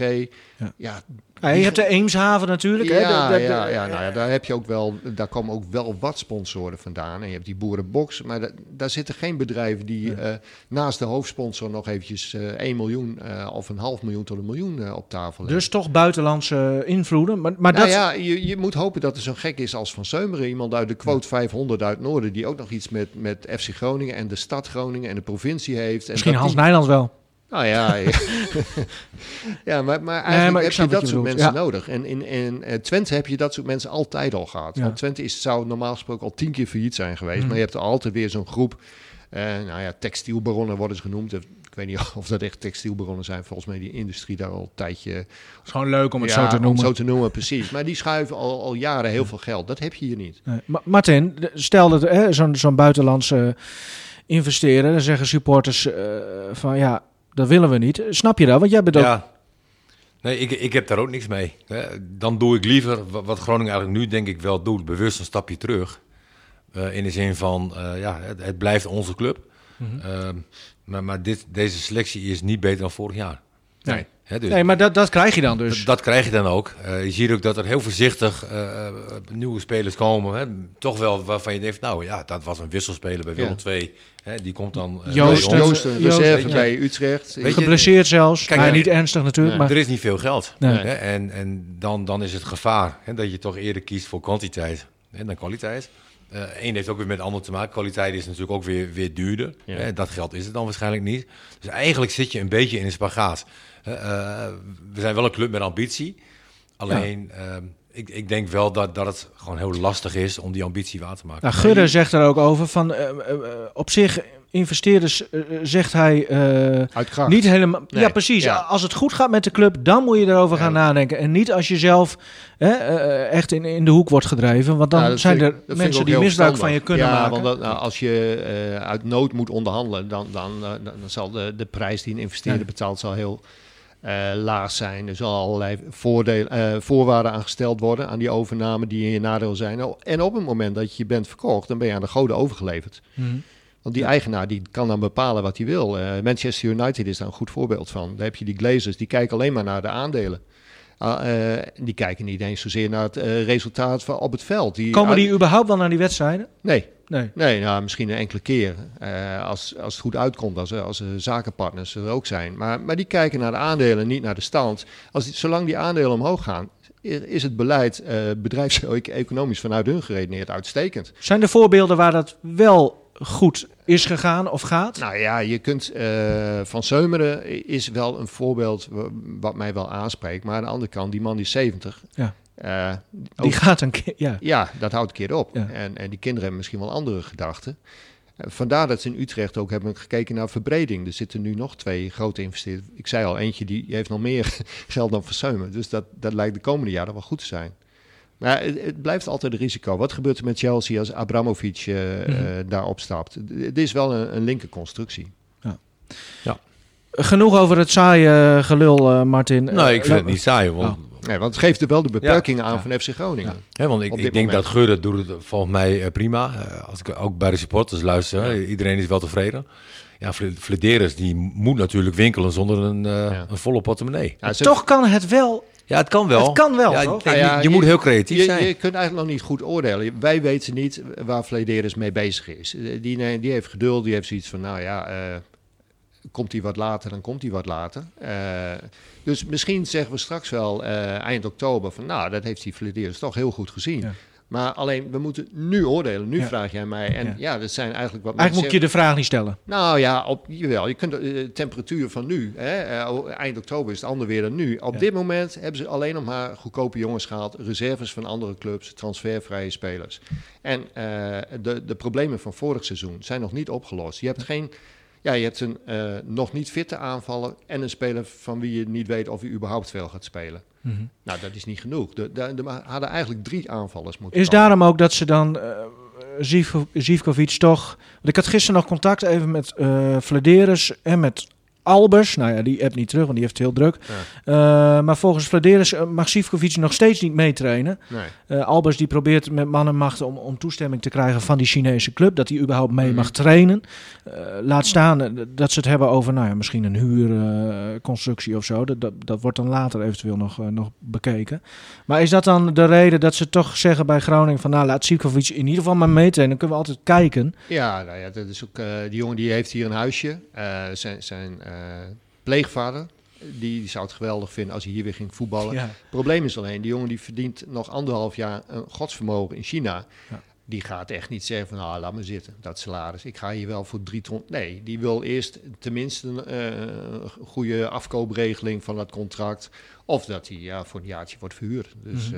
Ja. Ja, Ja, je hebt de Eemshaven natuurlijk. hè? ja, De- de- de- ja, ja, nou ja, daar heb je ook wel, daar komen ook wel wat sponsoren vandaan. En je hebt die boerenbox, maar da- daar zitten geen bedrijven die eh, naast de hoofdsponsor nog eventjes eh 1 miljoen eh, of een half miljoen tot een miljoen op tafel leggen. Dus toch buitenlandse invloeden. Maar, maar nou dat, ja, je, je moet hopen dat er zo'n gek is als Van Seumeren. Iemand uit de quote 500 uit Noorden, die ook nog iets met, met FC Groningen en de stad Groningen en de provincie heeft. En misschien Hans die- Nijlands wel. Nou ja, ja. maar, maar eigenlijk maar heb je dat je soort mensen ja. nodig. En in, in eh, Twente heb je dat soort mensen altijd al gehad. Ja. Want Twente is, zou normaal gesproken al tien keer failliet zijn geweest. Mhm. Maar je hebt altijd weer zo'n groep. eh, nou ja, textielbaronnen worden ze genoemd. Ik weet niet of dat echt textielbaronnen zijn. Volgens mij die industrie daar al een tijdje... Het is gewoon leuk om het Ja, zo te om noemen. zo te noemen, precies. Maar die schuiven al, al jaren heel veel geld. Dat heb je hier niet. Nee. Ma- Martin, stel dat hè, zo'n zo'n buitenlandse investeren, dan zeggen supporters eh, van ja, dat willen we niet. Snap je dat? Want jij bent ook... Ja. Nee, ik, ik heb daar ook niks mee. Dan doe ik liever wa- wat Groningen eigenlijk nu denk ik wel doet, bewust een stapje terug. Eh, in de zin van, eh, ja, het, het blijft onze club. Mhm. Ehm, maar maar dit, deze selectie is niet beter dan vorig jaar. Nee. Hè, dus Nee, maar dat, dat krijg je dan dus. dat krijg je dan ook. Eh, je ziet ook dat er heel voorzichtig eh, eh, nieuwe spelers komen. Hè. Toch wel waarvan je denkt, nou ja, dat was een wisselspeler bij Willem Ja. II. Hè, die komt dan eh, Joost, bij ons. Joost, reserve ja. bij Utrecht. Weet je, Geblesseerd zelfs. Kijk, maar ja, niet ernstig natuurlijk. nee. Maar, Er is niet veel geld. Nee. Hè? En, en dan, dan is het gevaar hè, dat je toch eerder kiest voor kwantiteit hè, dan kwaliteit. Eén heeft ook weer met het ander te maken. Kwaliteit is natuurlijk ook weer, weer duurder. Ja. Hè? Dat geld is het dan waarschijnlijk niet. Dus eigenlijk zit je een beetje in een spagaat. Eh, we zijn wel een club met ambitie. Alleen, ehm, ik, ik denk wel dat, dat het gewoon heel lastig is om die ambitie waar te maken. nou, Gudde zegt er ook over van eh, eh, op zich investeerders, zegt hij, eh, Uit kracht. niet helemaal. Nee, Ja, precies. ja. Als het goed gaat met de club, dan moet je erover gaan Ja. nadenken. En niet als je zelf hè, echt in, in de hoek wordt gedreven. Want dan Ja, zijn er ik- mensen die misbruik van je kunnen ja, maken. want dat, nou, als je eh, uit nood moet onderhandelen, dan, dan, dan, dan zal de, de prijs die een investeerder Ja. betaalt zal heel eh, laag zijn. Er zal allerlei voordeel, eh, voorwaarden aangesteld worden aan die overname die in je nadeel zijn. En op het moment dat je bent verkocht, dan ben je aan de goden overgeleverd. Mhm. Want die eigenaar die kan dan bepalen wat hij wil. Eh, Manchester United is daar een goed voorbeeld van. Daar heb je die Glazers, die kijken alleen maar naar de aandelen. Ah, eh, die kijken niet eens zozeer naar het resultaat van op het veld. Die, Komen die überhaupt wel naar die wedstrijden? Nee, Nee. Nee, nou, misschien een enkele keer. eh, als, als het goed uitkomt, als, als er zakenpartners er ook zijn. Maar, maar die kijken naar de aandelen, niet naar de stand. Als die, zolang die aandelen omhoog gaan, is het beleid eh bedrijfseconomisch vanuit hun geredeneerd uitstekend. Zijn er voorbeelden waar dat wel goed is gegaan of gaat? Nou ja, je kunt eh, van Seumeren is wel een voorbeeld wa- wat mij wel aanspreekt. Maar aan de andere kant, die man die is 70. Ja. Eh, die ook- gaat een keer. Ja. Ja, dat houdt een keer op. Ja. En, en die kinderen hebben misschien wel andere gedachten. Eh, Vandaar dat ze in Utrecht ook hebben gekeken naar verbreding. Er zitten nu nog twee grote investeerders. Ik zei al, eentje die heeft nog meer geld dan Verseumen. Dus dat, dat lijkt de komende jaren wel goed te zijn. Maar het, het blijft altijd een risico. Wat gebeurt er met Chelsea als Abramovic eh, eh, daar opstapt? Het is wel een, een linker constructie. Genoeg over het saaie gelul, eh, Martin. Nee, ik Eh, vind het niet saai. Want, Nee, want het geeft er wel de beperkingen aan Ja. van FC Groningen. hè, want ik, ik denk moment. dat Gudde doet het volgens mij eh, prima. Eh, als ik ook bij de supporters luister, hè, iedereen is wel tevreden. Ja, Flederis die moet natuurlijk winkelen zonder een, eh, Ja. een volle portemonnee. Ja, ze- Toch kan het wel. Ja, het kan wel. Het kan wel, Ja, kijk, Nou ja, je, je moet heel creatief je, zijn. Je kunt eigenlijk nog niet goed oordelen. Wij weten niet waar Flederis mee bezig is. Die, die heeft geduld, die heeft zoiets van, nou ja, eh, komt hij wat later, dan komt hij wat later. Eh, dus misschien zeggen we straks wel eh, eind oktober van, nou, dat heeft die Flederis toch heel goed gezien. Ja. Maar alleen, we moeten nu oordelen. Nu Ja. vraag jij mij. En Ja. ja, dat zijn eigenlijk wat Eigenlijk moet je de vraag niet stellen. nou ja, op, jawel, je kunt de eh, temperatuur van nu, hè, eind oktober is het ander weer dan nu. Op Ja. dit moment hebben ze alleen nog maar goedkope jongens gehaald, reserves van andere clubs, transfervrije spelers. En de, de problemen van vorig seizoen zijn nog niet opgelost. Je hebt geen, ja, je hebt een eh, nog niet fitte aanvaller en een speler van wie je niet weet of hij überhaupt veel gaat spelen. Mhm. Nou, dat is niet genoeg. De, de, de- we hadden eigenlijk drie aanvallers moeten Is komen. daarom ook dat ze dan Zivko- Zivkovic toch... Want ik had gisteren nog contact even met eh Vladeris en met Albers. Nou ja, die app niet terug, want die heeft het heel druk. Eh, maar volgens Vladeris eh, mag Zivkovic nog steeds niet meetrainen. Nee. Eh, Albers die probeert met man en macht om, om toestemming te krijgen van die Chinese club. Dat hij überhaupt mee Mhm. mag trainen. Laat staan dat ze het hebben over nou ja, misschien een huurconstructie of zo. Dat, dat, dat wordt dan later eventueel nog, nog bekeken. Maar is dat dan de reden dat ze toch zeggen bij Groningen van nou laat Zivkovic in ieder geval maar meetrainen. Dan kunnen we altijd kijken. Ja, nou ja, dat is ook, die jongen die heeft hier een huisje. Zijn zijn pleegvader, die, die zou het geweldig vinden als hij hier weer ging voetballen. Ja. Het probleem is alleen, die jongen die verdient nog anderhalf jaar een godsvermogen in China. Ja. Die gaat echt niet zeggen van, ah, laat me zitten, dat salaris. Ik ga hier wel voor drie ton. Nee, die wil eerst tenminste een eh, goede afkoopregeling van dat contract. Of dat hij ja, voor een jaartje wordt verhuurd. Dus Mhm.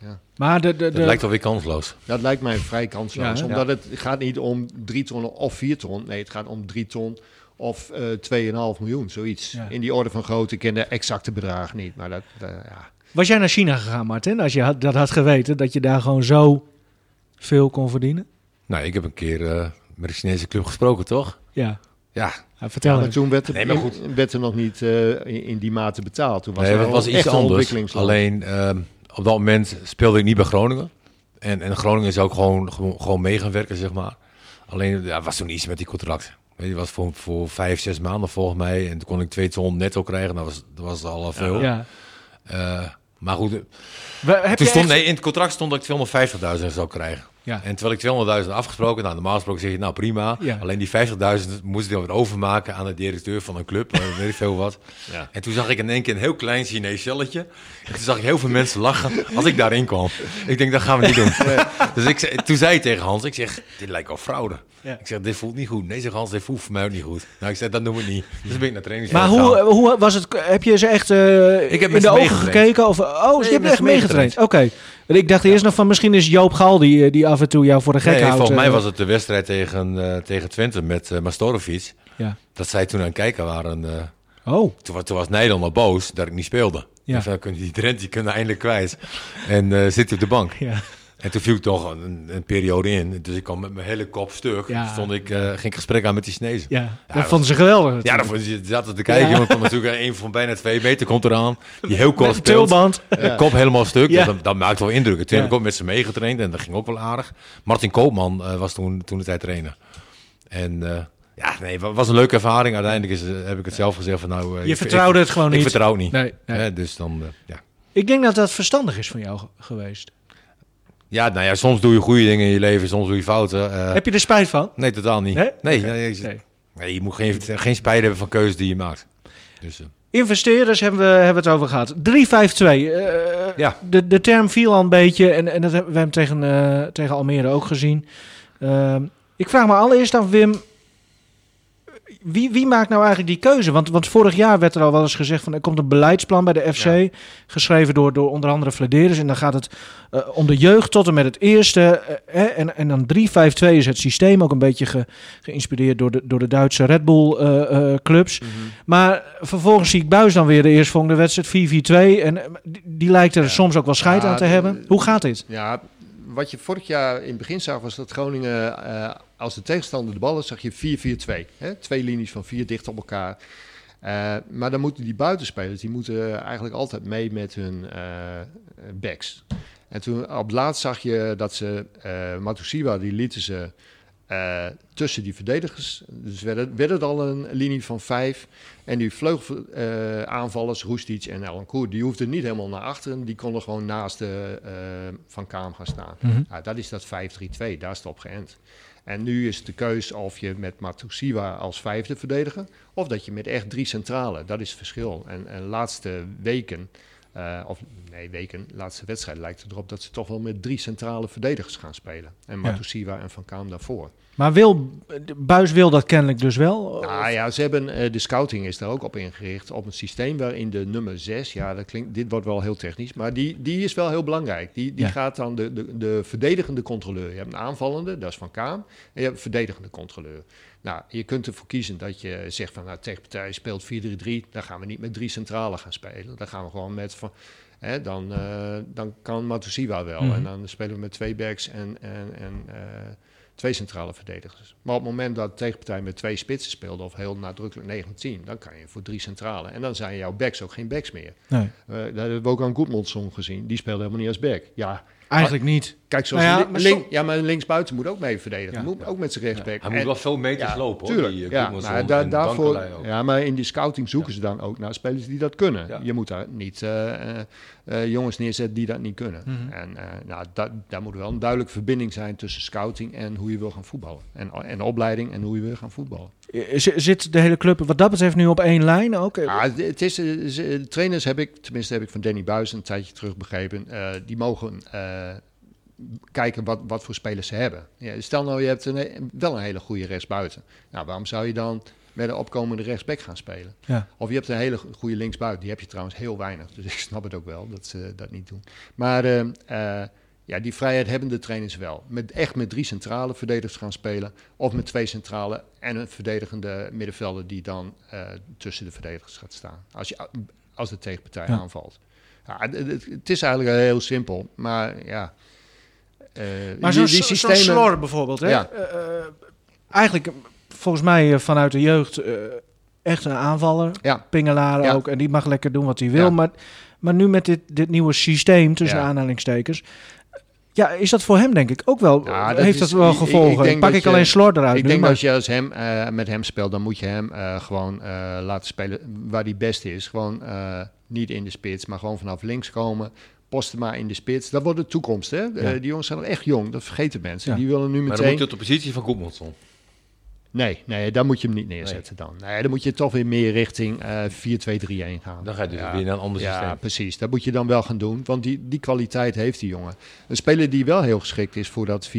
eh, Maar de, de, Dat lijkt alweer kansloos. dat lijkt mij vrij kansloos. Ja, omdat het gaat niet om drie ton of vier ton. Nee, het gaat om drie ton of eh 2,5 miljoen, zoiets. Ja. In die orde van grootte. Ik ken de exacte bedragen niet. Maar dat, eh, ja. was jij naar China gegaan, Martin? Als je had, dat had geweten, dat je daar gewoon zo veel kon verdienen? Nou, ik heb een keer eh, met een Chinese club gesproken, toch? Ja, Ja, Ja, vertel Ja, toen werd er, Nee, maar in- goed. werd er nog niet eh, in, in die mate betaald. Toen was nee, er het wel was iets anders. Alleen ehm, op dat moment speelde ik niet bij Groningen. En, en Groningen zou ook gewoon, gewoon, gewoon mee gaan werken, zeg maar. Alleen, ja, was toen iets met die contract. Weet je, was voor, voor vijf, zes maanden volgens mij. En toen kon ik twee ton netto krijgen. Dat was, dat was al veel. Ja. Eh, maar goed, We- heb toen je stond, echt- nee, in het contract stond dat ik 250.000 zou krijgen. Ja. En terwijl ik 200.000 afgesproken, nou normaal gesproken zeg je nou prima. Ja. Alleen die 50.000 moest ik dan weer overmaken aan de directeur van een club, eh, weet ik veel wat. Ja. En toen zag ik in één keer een heel klein Chinees celletje. En toen zag ik heel veel mensen lachen als ik daarin kwam. Ik denk, dat gaan we niet doen. Dus ik, toen zei ik tegen Hans, ik zeg, dit lijkt wel fraude. Ja. Ik zeg, dit voelt niet goed. Nee, zegt Hans, dit voelt voor mij ook niet goed. Nou, ik zei, dat doen we niet. Dus ben ik naar training Maar hoe, hoe was het? Heb je ze echt eh, Ik heb in de ogen gekeken? Of, oh, Nee, je hebt echt meegetraind. Oké. Want Ik dacht eerst nog van misschien is Joop Gal die, eh, die af en toe jou voor de gek Nee, houdt. volgens mij eh. was het de wedstrijd tegen, eh, tegen Twente met uh, Mastorovic. Ja. Dat zij toen aan het kijken waren. Oh, toen, wa- toen was Nederland al boos dat ik niet speelde. Ja. Dus dan kunnen die Drent die kunnen eindelijk kwijt. En zit hij op de bank. ja. En toen viel ik toch een, een periode in. Dus ik kwam met mijn hele kop stuk. Ja. Stond ik, eh, ging ik gesprek aan met die Chinezen. ja. dat dat vonden ze geweldig. Ja, natuurlijk. dan vond je zaten te kijken. Ja. Want natuurlijk een van bijna twee meter komt eraan. Die heel kort speelt. tulband. Eh, Kop helemaal stuk. Ja. Dus dat, dat maakt wel indruk. Toen Ja. heb ik ook met ze meegetraind en dat ging ook wel aardig. Martin Koopman eh, was toen, toen de tijd trainer. En eh, ja, nee, het was een leuke ervaring. Uiteindelijk is, eh, heb ik het zelf gezegd van nou... eh, Je ik- vertrouwde het gewoon ik, niet. Ik vertrouw het niet. Nee, dus dan, eh, ja. Ik denk dat dat verstandig is van jou ge- geweest. Ja, nou ja, soms doe je goede dingen in je leven, soms doe je fouten. eh, Heb je er spijt van? nee, totaal niet. Nee? Nee, je- Nee. je moet geen, geen spijt hebben van keuzes die je maakt. Dus, eh, Investeerders hebben we, hebben het over gehad. 352. eh Ja. de, de term viel al een beetje. En, en dat hebben we hem tegen, tegen Almere ook gezien. Ehm, ik vraag me allereerst af, Wim. Wie, wie maakt nou eigenlijk die keuze? Want, want vorig jaar werd er al wel eens gezegd van er komt een beleidsplan bij de FC. Ja. Geschreven door, door onder andere Vladeris. En dan gaat het eh, om de jeugd tot en met het eerste. eh, hè, en, en dan 3-5-2 is het systeem. Ook een beetje ge- geïnspireerd door de, door de Duitse Red Bull eh, eh, clubs. Maar vervolgens zie ik Buis dan weer de eerstvolgende wedstrijd 4-4-2. En eh, die, die lijkt er Ja. soms ook wel scheid Ja, aan te hebben. Hoe gaat dit? Ja, wat je vorig jaar in het begin zag, was dat Groningen, eh, als de tegenstander de bal had, zag je 4-4-2. hè? Twee linies van vier dicht op elkaar. Eh, maar dan moeten die buitenspelers, die moeten eigenlijk altijd mee met hun eh, backs. En toen op het laatst zag je dat ze, eh Matusiwa, die lieten ze tussen die verdedigers. Dus werd het, werd het al een linie van vijf. En die vleugelaanvallers, Roestic en Elancourt, die hoefden niet helemaal naar achteren. Die konden gewoon naast de, Van Kaam gaan staan. Mhm. Ja, dat is dat 5-3-2, daar is het op geënt. En nu is de keus of je met Matusiwa als vijfde verdediger... of dat je met echt drie centrale, dat is het verschil. En, en de laatste weken eh, of nee, weken, laatste wedstrijd lijkt het erop dat ze toch wel met drie centrale verdedigers gaan spelen. En Ja. Matusiwa en Van Kaam daarvoor. Maar wil, Buis wil dat kennelijk dus wel. Nou ja, ze hebben, eh, de scouting is daar ook op ingericht. Op een systeem waarin de nummer 6, ja, dat klinkt, dit wordt wel heel technisch, maar die, die is wel heel belangrijk. Die, die Ja. gaat dan de, de, de verdedigende controleur. Je hebt een aanvallende, dat is Van Kaam. En je hebt een verdedigende controleur. Nou, je kunt ervoor kiezen dat je zegt van, nou, tegenpartij speelt 4-3-3. Dan gaan we niet met drie centralen gaan spelen. Dan gaan we gewoon met van. Hè, dan, eh, dan kan Matusiwa wel. Mhm. En dan spelen we met twee backs en, en, en eh, twee centrale verdedigers. Maar op het moment dat de tegenpartij met twee spitsen speelde, of heel nadrukkelijk 9 met 10, dan kan je voor drie centrale. En dan zijn jouw backs ook geen backs meer. Nee, Eh dat hebben we ook aan Goedmondson gezien. Die speelde helemaal niet als back. Ja, eigenlijk niet. Kijk, zoals Nou ja, li- maar link- ja, maar linksbuiten moet ook mee verdedigen. Ja. Moet ook met zijn rechtsback. Hij moet wel veel meters ja, lopen, hoor. Tuurlijk, Die, eh, ja, maar da- daarvoor, ja, maar in die scouting zoeken ze dan ook naar spelers die dat kunnen. Ja. Je moet daar niet eh, eh, jongens neerzetten die dat niet kunnen. Mhm. En eh, nou, dat, daar moet wel een duidelijke verbinding zijn tussen scouting en hoe je wil gaan voetballen. En, en opleiding en hoe je wil gaan voetballen. Zit de hele club wat dat betreft nu op één lijn ook? Ja, het- is, trainers heb ik, tenminste heb ik van Danny Buis een tijdje terug begrepen, eh, die mogen eh, kijken wat, wat voor spelers ze hebben. Ja, stel nou, je hebt een, wel een hele goede rechtsbuiten. Nou, waarom zou je dan met een opkomende rechtsback gaan spelen? Ja. Of je hebt een hele goede linksbuiten, die heb je trouwens heel weinig. Dus ik snap het ook wel dat ze dat niet doen. Maar eh, eh, ja, die vrijheid hebben de trainers wel. Met, echt met drie centrale verdedigers gaan spelen. Of met twee centrale en een verdedigende middenvelder die dan eh, tussen de verdedigers gaat staan. Als, je, als de tegenpartij Ja. aanvalt. Ja, het is eigenlijk heel simpel. Maar ja... eh, Maar zo'n die zo Slor bijvoorbeeld, hè? Ja. Eh, eh, eigenlijk, volgens mij vanuit de jeugd echt een aanvaller. Ja. Pingelaar Ja. ook. En die mag lekker doen wat hij wil. Ja. Maar, maar nu met dit, dit nieuwe systeem, tussen Ja. aanhalingstekens... Ja, is dat voor hem denk ik ook wel... Dat heeft is- dat wel ik- ik gevolgen? Pak ik je- alleen Slor eruit Ik nu, denk maar- dat je als hem, met hem speelt, dan moet je hem gewoon laten spelen waar hij best is. Gewoon niet in de spits, maar gewoon vanaf links komen. Posten maar in de spits. Dat wordt de toekomst, hè? Eh, die jongens zijn nog echt jong, dat vergeten mensen. Ja. Die willen nu Maar dan meteen... moet je op de positie van Goedmanson. Nee, nee, daar moet je hem niet neerzetten dan. Nee, dan moet je toch weer meer richting eh 4-2-3-1 gaan. Dan ga je dus Ja. weer naar een ander Ja, systeem. precies. Dat moet je dan wel gaan doen, want die, die kwaliteit heeft die jongen. Een speler die wel heel geschikt is voor dat 4-4-2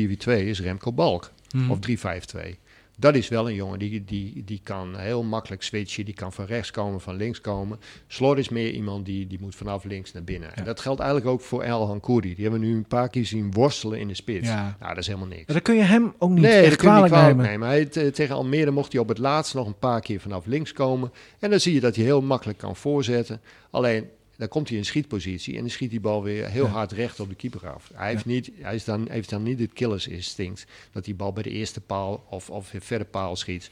is Remco Balk. Hmm. Of 3-5-2. Dat is wel een jongen die, die, die kan heel makkelijk switchen. Die kan van rechts komen, van links komen. Slor is meer iemand die, die moet vanaf links naar binnen. En dat geldt eigenlijk ook voor El Hankouri. Die hebben we nu een paar keer zien worstelen in de spits. Ja. Nou, dat is helemaal niks. Maar dan kun je hem ook niet Nee, dat kun je niet kwalijk nemen. nemen. Hij, te- tegen Almere mocht hij op het laatst nog een paar keer vanaf links komen. En dan zie je dat hij heel makkelijk kan voorzetten. Alleen, dan komt hij in schietpositie en dan schiet die bal weer heel Ja. hard recht op de keeper af. Hij, heeft, niet, hij is dan, heeft dan niet het killers instinct dat die bal bij de eerste paal of, of verder paal schiet.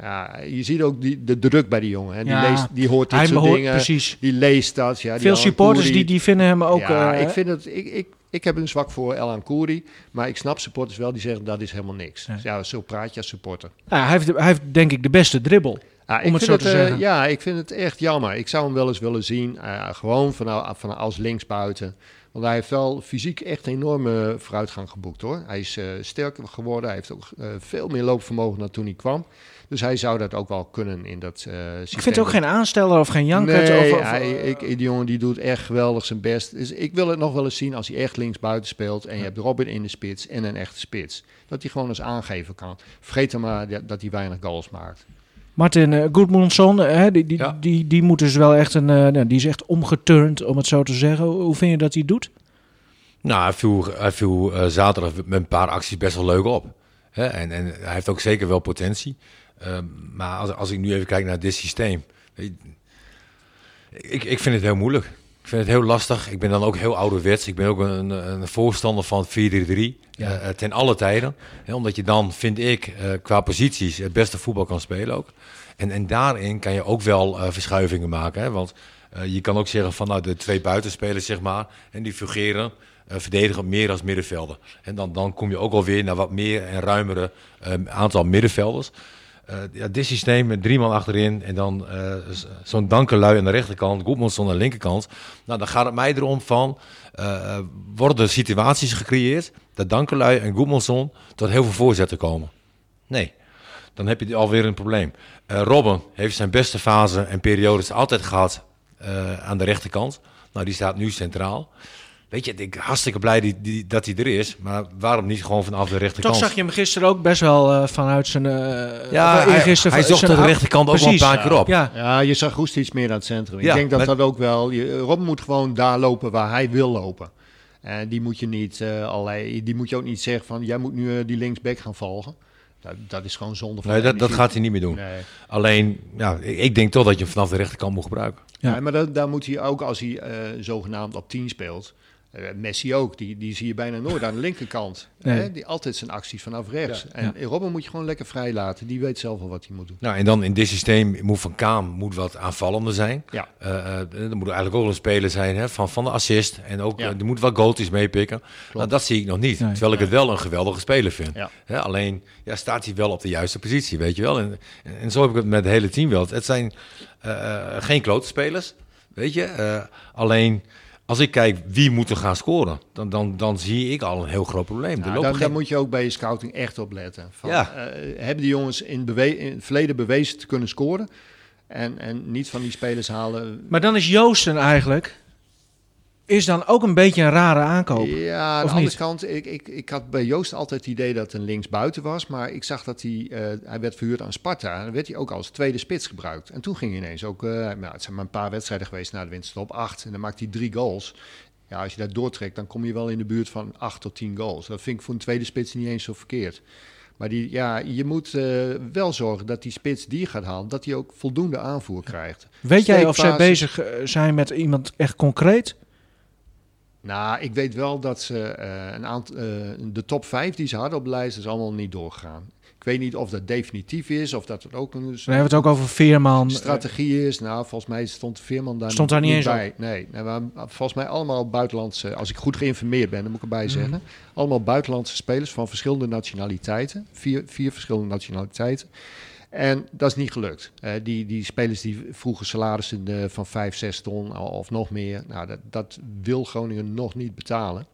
Ja, je ziet ook die, de druk bij die jongen. Hè. Die, Ja, leest, die hoort dit soort dingen. precies. Die leest dat. Ja, Veel supporters Koeri. die, die vinden hem ook... ja, eh, ik, vind het, ik, ik, ik heb een zwak voor Elan Kouri, maar ik snap supporters wel die zeggen dat is helemaal niks. Nee. Ja, zo praat je als supporter. nou, hij, heeft, hij heeft denk ik de beste dribbel. Ja, Om ik het te eh, zeggen. Ja, ik vind het echt jammer. Ik zou hem wel eens willen zien, eh, gewoon van, van als linksbuiten. Want hij heeft wel fysiek echt een enorme vooruitgang geboekt hoor. Hij is eh, sterker geworden, hij heeft ook veel meer loopvermogen dan toen hij kwam. Dus hij zou dat ook wel kunnen in dat eh systeem. Ik vind het ook geen aansteller of geen jankert. Nee, of, of, hij, ik, die jongen die doet echt geweldig zijn best. Dus ik wil het nog wel eens zien als hij echt linksbuiten speelt. En je hebt Robin in de spits en een echte spits. Dat hij gewoon eens aangeven kan. Vergeet dan maar dat- dat hij weinig goals maakt. Martin uh, Goedmundsson, eh, die, die, Ja. die, die moet dus wel echt een... eh, nou, die is echt omgeturnd, om het zo te zeggen. Hoe, vind je dat hij doet? Nou, hij viel, hij viel eh, zaterdag met een paar acties best wel leuk op. Hè? En, en hij heeft ook zeker wel potentie. Ehm, maar als, als ik nu even kijk naar dit systeem. Ik, ik vind het heel moeilijk. Ik vind het heel lastig. Ik ben dan ook heel ouderwets. Ik ben ook een, een voorstander van 4-3-3 eh, eh, ten alle tijden. Hè, omdat je dan, vind ik, eh, qua posities het beste voetbal kan spelen ook. En, en daarin kan je ook wel verschuivingen maken. Hè? Want je kan ook zeggen van nou, de twee buitenspelers, zeg maar, en die fungeren, verdedigen meer als middenvelder. En dan, dan kom je ook alweer naar wat meer en ruimere aantal middenvelders. Eh, ja, dit systeem met drie man achterin en dan eh, zo'n Dankelui aan de rechterkant, Goedmanson aan de linkerkant. Nou, dan gaat het mij erom van, eh, worden situaties gecreëerd dat Dankelui en Goedmanson tot heel veel voorzetten komen? Nee, dan heb je alweer een probleem. Robben heeft zijn beste fase en periodes altijd gehad eh, aan de rechterkant. Nou, die staat nu centraal. Weet je, ik ben hartstikke blij die, die, dat hij er is. Maar waarom niet gewoon vanaf de rechterkant? Toch zag je hem gisteren ook best wel eh, vanuit zijn... eh, Ja, of, hij, eergisteren hij zocht zijn de rechterkant ook wel een paar keer op. Ja, Ja, je zag Roest iets meer aan het centrum. Ja, ik denk dat maar- dat ook wel... Je, Rob moet gewoon daar lopen waar hij wil lopen. En die moet je niet eh, allerlei, die moet je ook niet zeggen van jij moet nu eh, die linksback gaan volgen. Dat, dat is gewoon zonde van Nee, dat, gaat hij niet meer doen. Nee. Alleen, ja, ik, ik denk toch dat je hem vanaf de rechterkant moet gebruiken. Ja. Ja. maar dat, daar moet hij ook als hij eh, zogenaamd op 10 speelt. Eh, Messi ook, die, die zie je bijna nooit aan de linkerkant. Nee. Hè? Die altijd zijn acties vanaf rechts. Ja. En Robben moet je gewoon lekker vrij laten. Die weet zelf wel wat hij moet doen. Nou, en dan in dit systeem moet Van Kaam moet wat aanvallender zijn. Ja. Eh, eh, er moet eigenlijk ook een speler zijn hè, van, van de assist. En ook Ja. er moet wat goaltjes meepikken. Nou, dat zie ik nog niet. Nee. Terwijl ik het wel een geweldige speler vind. Ja. Hè, alleen ja, staat hij wel op de juiste positie, weet je wel. En, en, en zo heb ik het met het hele team wel. Het zijn eh, eh, geen klote spelers, weet je. Eh, alleen als ik kijk wie moet er gaan scoren, dan, dan, dan zie ik al een heel groot probleem. Nou, geen- daar moet je ook bij je scouting echt op letten. Van, Ja. eh, hebben die jongens in, bewe- in het verleden bewezen te kunnen scoren? En, en niet van die spelers halen. maar dan is Joosten eigenlijk... Is dan ook een beetje een rare aankoop. Ja, aan Of de andere niet? kant, ik, ik, ik had bij Joost altijd het idee dat het een linksbuiten was. Maar ik zag dat hij, eh, hij werd verhuurd aan Sparta. En dan werd hij ook als tweede spits gebruikt. En toen ging hij ineens ook, eh, nou, het zijn maar een paar wedstrijden geweest na de winterstop, acht. En dan maakt hij drie goals. Ja, als je dat doortrekt, dan kom je wel in de buurt van acht tot tien goals. Dat vind ik voor een tweede spits niet eens zo verkeerd. Maar die, ja, je moet eh, wel zorgen dat die spits die je gaat halen, dat hij ook voldoende aanvoer krijgt. Weet jij of zij bezig zijn met iemand echt concreet? Nou, ik weet wel dat ze eh, een aantal, eh, de top 5 die ze hadden op de lijst is allemaal niet doorgegaan. Ik weet niet of dat definitief is of dat het ook een Dan hebben we het ook over Veerman. strategie is. Nou, volgens mij stond Veerman daar Stond daar niet eens bij. Nee, nee maar volgens mij allemaal buitenlandse, als ik goed geïnformeerd ben, dan moet ik erbij Mhm. zeggen. Allemaal buitenlandse spelers van verschillende nationaliteiten. Vier, vier verschillende nationaliteiten. En dat is niet gelukt. Eh, die, die spelers die vroegen salarissen eh, van 5, 6 ton of nog meer. Nou, dat, dat wil Groningen nog niet betalen.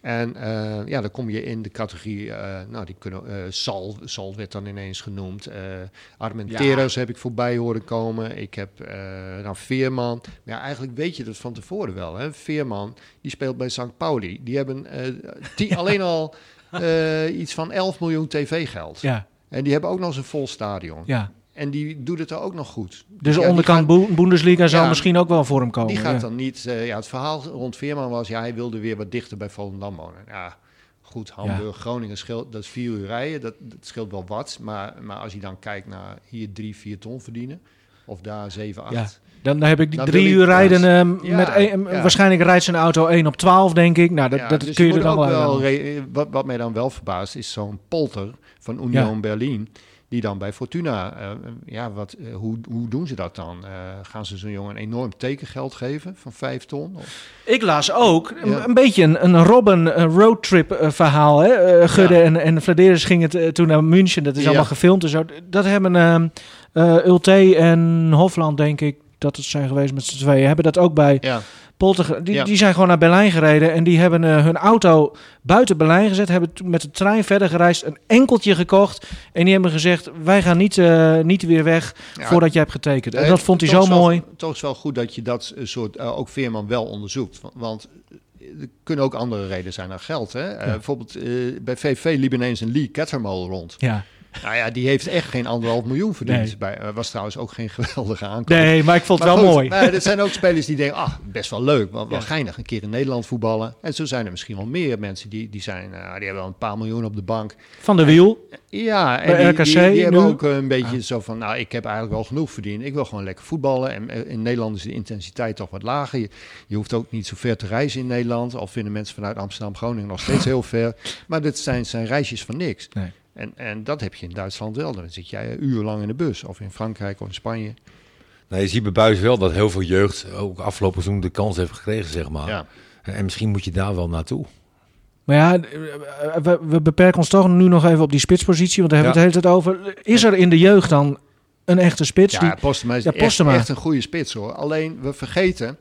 En eh, ja, dan kom je in de categorie, eh, nou, die kunnen, eh Sal, Sal werd dan ineens genoemd. eh Armenteros heb ik voorbij horen komen. Ik heb eh nou, Veerman. Maar ja, eigenlijk weet je dat van tevoren wel. Hè? Veerman, die speelt bij St. Pauli. Die hebben eh, die, alleen al eh, iets van 11 miljoen tv-geld. Ja, En die hebben ook nog eens een vol stadion. ja. En die doet het er ook nog goed. Dus ja, de onderkant Bundesliga Ja, misschien ook wel voor hem komen. Die gaat ja. dan niet. eh, ja, het verhaal rond Veerman was, ja, hij wilde weer wat dichter bij Volendam wonen. Ja, goed, Hamburg, Groningen scheelt, dat is vier uur rijden, dat, dat scheelt wel wat. Maar, maar als je dan kijkt naar hier drie, vier ton verdienen, of daar zeven, acht. Ja. Dan heb ik die Dan drie uur rijden. ehm, met een- ja. Waarschijnlijk rijdt zijn auto 1 op 12, denk ik. Nou, dat, dat dus kun je er dan wel wat, wat mij dan wel verbaast, is zo'n polter van Union Ja. Berlin. Die dan bij Fortuna, eh, ja, wat, eh, hoe, hoe doen ze dat dan? Eh, gaan ze zo'n jongen een enorm tekengeld geven van vijf ton? Of- Ik las ook een, Ja. een beetje een, een Robben een roadtrip eh, verhaal. Hè? Eh, Gudde Ja. en, en Vladeris gingen het, eh, toen naar München. Dat is allemaal gefilmd en zo. Dat hebben eh, Ulte en Hofland, denk ik, dat het zijn geweest met z'n tweeën. Hebben dat ook bij Ja, Polter. Die, Ja. die zijn gewoon naar Berlijn gereden. En die hebben eh, hun auto buiten Berlijn gezet. Hebben met de trein verder gereisd. Een enkeltje gekocht. En die hebben gezegd, wij gaan niet, eh, niet weer weg Ja. voordat jij hebt getekend. En dat vond hij zo wel- mooi. Toch is wel goed dat je dat eh, soort, ook Veerman wel onderzoekt. Want, er kunnen ook andere redenen zijn dan geld. Hè? Bijvoorbeeld bij VV liep ineens een Lee Kettermol rond. Ja. Nou ja, die heeft echt geen anderhalf miljoen verdiend. Nee. Bij, eh, was trouwens ook geen geweldige aankoop. Nee, maar ik vond het Maar wel goed, mooi. Nee, er zijn ook spelers die denken, ah, best wel leuk, wel, wel Ja. geinig, een keer in Nederland voetballen. En zo zijn er misschien wel meer mensen die, die zijn, eh, die hebben wel een paar miljoen op de bank. Van de wiel. Ja, en Bij die, RKC die, die hebben ook een beetje zo van, nou, ik heb eigenlijk wel genoeg verdiend. Ik wil gewoon lekker voetballen. En eh, in Nederland is de intensiteit toch wat lager. Je, je hoeft ook niet zo ver te reizen in Nederland. Al vinden mensen vanuit Amsterdam, Groningen nog steeds heel ver. Maar dit zijn, zijn reisjes van niks. Nee. En, en dat heb je in Duitsland wel. Dan zit jij urenlang in de bus. Of in Frankrijk of in Spanje. Nou, je ziet bij Buis wel dat heel veel jeugd ook afgelopen seizoen de kans heeft gekregen, zeg maar. Ja. En misschien moet je daar wel naartoe. Maar ja, eh, we, we beperken ons toch nu nog even op die spitspositie. Want daar hebben we het de hele tijd over. Is er in de jeugd dan een echte spits? Ja, die, Postema is Ja, echt, Postema. echt een goede spits hoor. Alleen we vergeten, het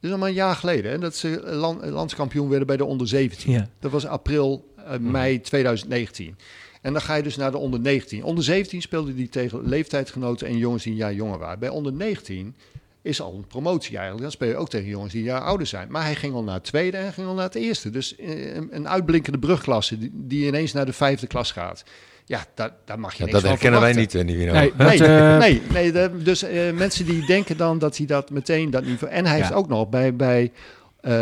is al maar een jaar geleden hè, dat ze land, landskampioen werden bij de onder 17. Ja. Dat was april, eh, mei 2019. En dan ga je dus naar de onder 19. Onder 17 speelde die tegen leeftijdsgenoten en jongens die een jaar jonger waren. Bij onder 19 is al een promotie eigenlijk. Dan speel je ook tegen jongens die een jaar ouder zijn. Maar hij ging al naar het tweede en hij ging al naar het eerste. Dus eh, een, een uitblinkende brugklasse die, die ineens naar de vijfde klas gaat. Ja, daar, daar mag je Ja, niks dat herkennen wij niet, eh, Nivino. Nee, Nee, eh, nee, nee dus eh, mensen die denken dan dat hij dat meteen dat niveau... En hij Ja. heeft ook nog bij, bij eh,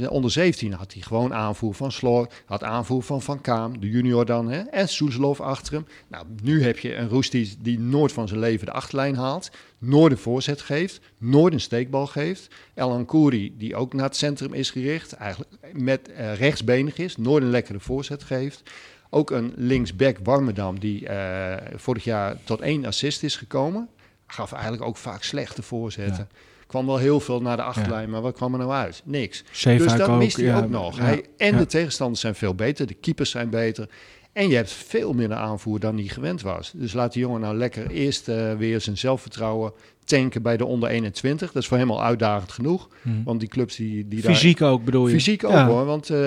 de onder 17 had hij gewoon aanvoer van Sloor, had aanvoer van Van Kaam, de junior dan, hè, en Soeslof achter hem. Nou, nu heb je een Roes die, die nooit van zijn leven de achterlijn haalt, nooit een voorzet geeft, nooit een steekbal geeft. Elan Kouri, die ook naar het centrum is gericht, eigenlijk met eh, rechtsbenig is, nooit een lekkere voorzet geeft. Ook een linksback Warmerdam, die eh, vorig jaar tot één assist is gekomen. Gaf eigenlijk ook vaak slechte voorzetten. Kwam wel heel veel naar de achterlijn, maar wat kwam er nou uit? Niks. Dus dat ook, mist hij ja. ook nog. Hij, en de tegenstanders zijn veel beter, de keepers zijn beter. En je hebt veel minder aanvoer dan hij gewend was. Dus laat die jongen nou lekker eerst eh, weer zijn zelfvertrouwen tanken bij de onder 21. Dat is voor hem al uitdagend genoeg. Mhm. Want die clubs die, die daar Fysiek ook bedoel je? Fysiek ook Ja. hoor, want eh,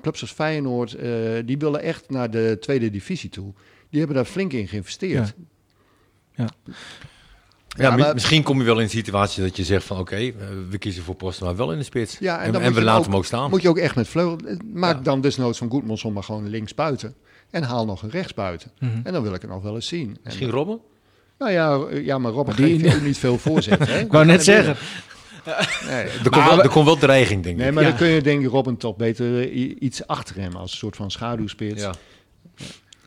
clubs als Feyenoord, eh, die willen echt naar de tweede divisie toe. Die hebben daar flink in geïnvesteerd. Ja, Ja, maar- misschien kom je wel in een situatie dat je zegt van oké, eh, we kiezen voor Posten, maar wel in de spits. Ja, en we laten ook- hem ook staan. Moet je ook echt met vleugel. eh, Maak Ja. dan desnoods van Goedmanson maar gewoon links buiten. En haal nog een rechts buiten. Mhm. En dan wil ik het nog wel eens zien. En, Misschien Robben? nou ja, eh, ja, maar Robben die- geeft ook niet veel voorzet. hè? Ik wou net zeggen. Nee, Er komt, wel, er komt wel dreiging, denk ik. nee maar Ja. dan kun je denk ik Robben toch beter eh, iets achter hem als een soort van schaduwspits. Ja.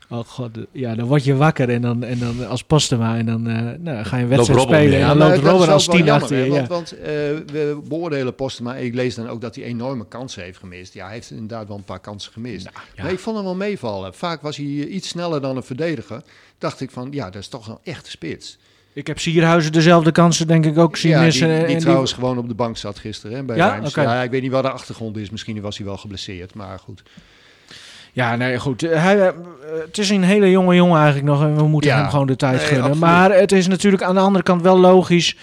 Oh god, ja, dan word je wakker en dan, en dan als Postema en dan eh, nou, ga je een wedstrijd spelen en Ja, dan loopt Robben als tien achter je. Want, want eh, we beoordelen Posten, maar ik lees dan ook dat hij enorme kansen heeft gemist. Ja, hij heeft inderdaad wel een paar kansen gemist. ja. Maar ik vond hem wel meevallen. Vaak was hij iets sneller dan een verdediger. Dacht ik van, ja, dat is toch een echte spits. Ik heb Sierhuizen dezelfde kansen denk ik ook zien ja, missen. die, en die die- trouwens gewoon op de bank zat gisteren hè, bij Ja? Oké. Ja, ik weet niet wat de achtergrond is. Misschien was hij wel geblesseerd, maar goed. Ja, nee, goed. Eh, Hij, eh, het is een hele jonge jongen eigenlijk nog en we moeten Ja. hem gewoon de tijd Nee, gunnen. absoluut. Maar het is natuurlijk aan de andere kant wel logisch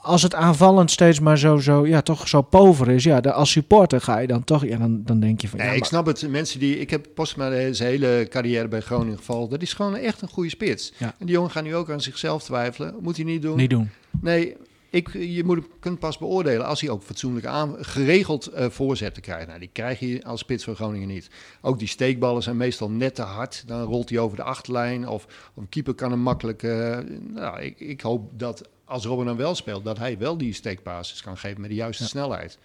als het aanvallend steeds maar zo, zo, ja, toch zo pover is. Ja, de, als supporter ga je dan toch, ja, dan, dan denk je van... Nee, ja, ik snap het. Mensen die, ik heb Postma zijn hele carrière bij Groningen gevolgd. Dat is gewoon echt een goede spits. Ja. En die jongen gaat nu ook aan zichzelf twijfelen. Moet hij niet doen. niet doen. Nee, ik, je moet, hem- kunt pas beoordelen als hij ook fatsoenlijk aan, geregeld eh, voorzetten krijgt. Nou, die krijg je als spits van Groningen niet. Ook die steekballen zijn meestal net te hard. Dan rolt hij over de achterlijn of, of een keeper kan hem makkelijk... eh, nou, ik, ik hoop dat als Robin dan wel speelt, dat hij wel die steekbasis kan geven met de juiste snelheid.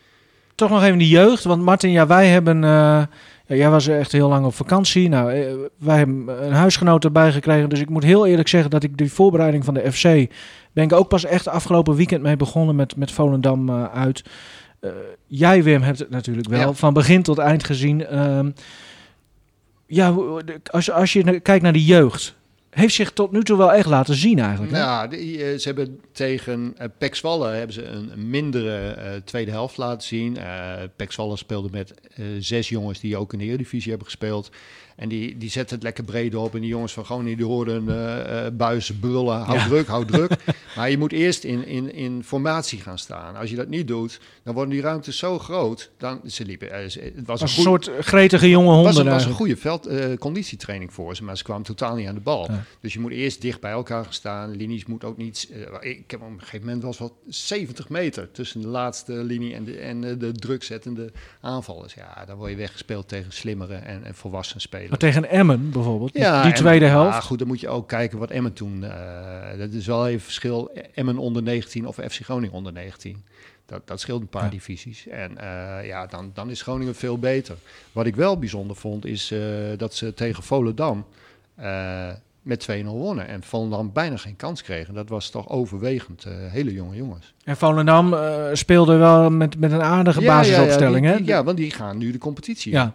Toch nog even die jeugd, want Martin, ja, wij hebben... eh, ja, jij was echt heel lang op vakantie. Nou, eh, wij hebben een huisgenoot erbij gekregen. Dus ik moet heel eerlijk zeggen dat ik die voorbereiding van de FC... ben ik ook pas echt afgelopen weekend mee begonnen met, met Volendam eh, uit. Eh, jij, Wim, hebt het natuurlijk wel Ja. van begin tot eind gezien. Ehm, ja, als, als je kijkt naar de jeugd... heeft zich tot nu toe wel echt laten zien eigenlijk. hè? Nou, die, eh, ze hebben tegen uh, Pek Zwolle hebben ze een, mindere tweede helft laten zien. Eh Pek Zwolle speelde met zes jongens die ook in de Eredivisie hebben gespeeld. En die, die zetten het lekker breed op. En die jongens van Groningen die hoorden uh, uh, buizen, brullen, hou Ja. druk, hou druk. Maar je moet eerst in, in, in formatie gaan staan. Als je dat niet doet, dan worden die ruimtes zo groot. Dan, ze liepen, eh, het was, een soort gretige jonge honden was een, was een goede veld, eh, conditietraining voor ze, maar ze kwamen totaal niet aan de bal. Ja. Dus je moet eerst dicht bij elkaar gaan staan. Linies moet ook niet. eh, ik heb op een gegeven moment was wel 70 meter tussen de laatste linie en de, en eh, de drukzettende aanvallers. Ja, dan word je weggespeeld tegen slimmere en, en volwassen spelers. Maar tegen Emmen bijvoorbeeld, die- die tweede helft. Ja, goed, dan moet je ook kijken wat Emmen toen. dat is wel even verschil. Emmen onder 19 of FC Groningen onder 19. Dat, dat scheelt een paar Ja. divisies. En eh, ja, dan, dan is Groningen veel beter. Wat ik wel bijzonder vond, is eh, dat ze tegen Volendam eh, met 2-0 wonnen. En Volendam bijna geen kans kregen. Dat was toch overwegend hele jonge jongens. En Volendam speelde wel met, met een aardige basisopstelling, ja, hè? ja, want die gaan nu de competitie in.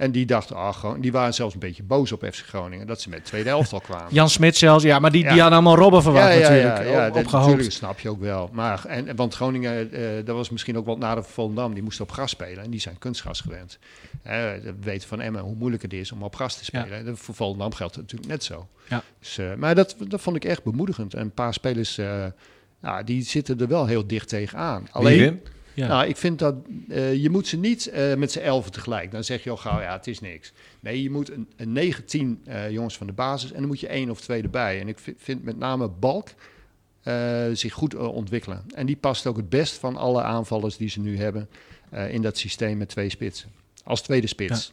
Ja. En die dachten, ah, gewoon, die waren zelfs een beetje boos op FC Groningen. Dat ze met tweede helft al kwamen. Jan Smit zelfs, ja, maar die, die Ja. hadden allemaal Robben verwacht natuurlijk, ja, ja, op, dat, opgehoopt. natuurlijk snap je ook wel. Maar, en, want Groningen, eh, dat was misschien ook wat nadeel van Volendam. Die moesten op gras spelen en die zijn kunstgras gewend. Eh, we weten van Emmen hoe moeilijk het is om op gras te spelen. En Voor Volendam geldt het natuurlijk net zo. Ja. Dus, eh, maar dat, dat vond ik echt bemoedigend. En een paar spelers, eh, ja, die zitten er wel heel dicht tegenaan. Alleen, Alleen, Ja. nou, ik vind dat eh, je moet ze niet eh, met z'n elfen tegelijk. Dan zeg je al gauw, ja, het is niks. Nee, je moet een, een 9, 10 eh, jongens van de basis en dan moet je één of twee erbij. En ik vind, met name Balk zich goed ontwikkelen. En die past ook het best van alle aanvallers die ze nu hebben in dat systeem met twee spitsen. Als tweede spits.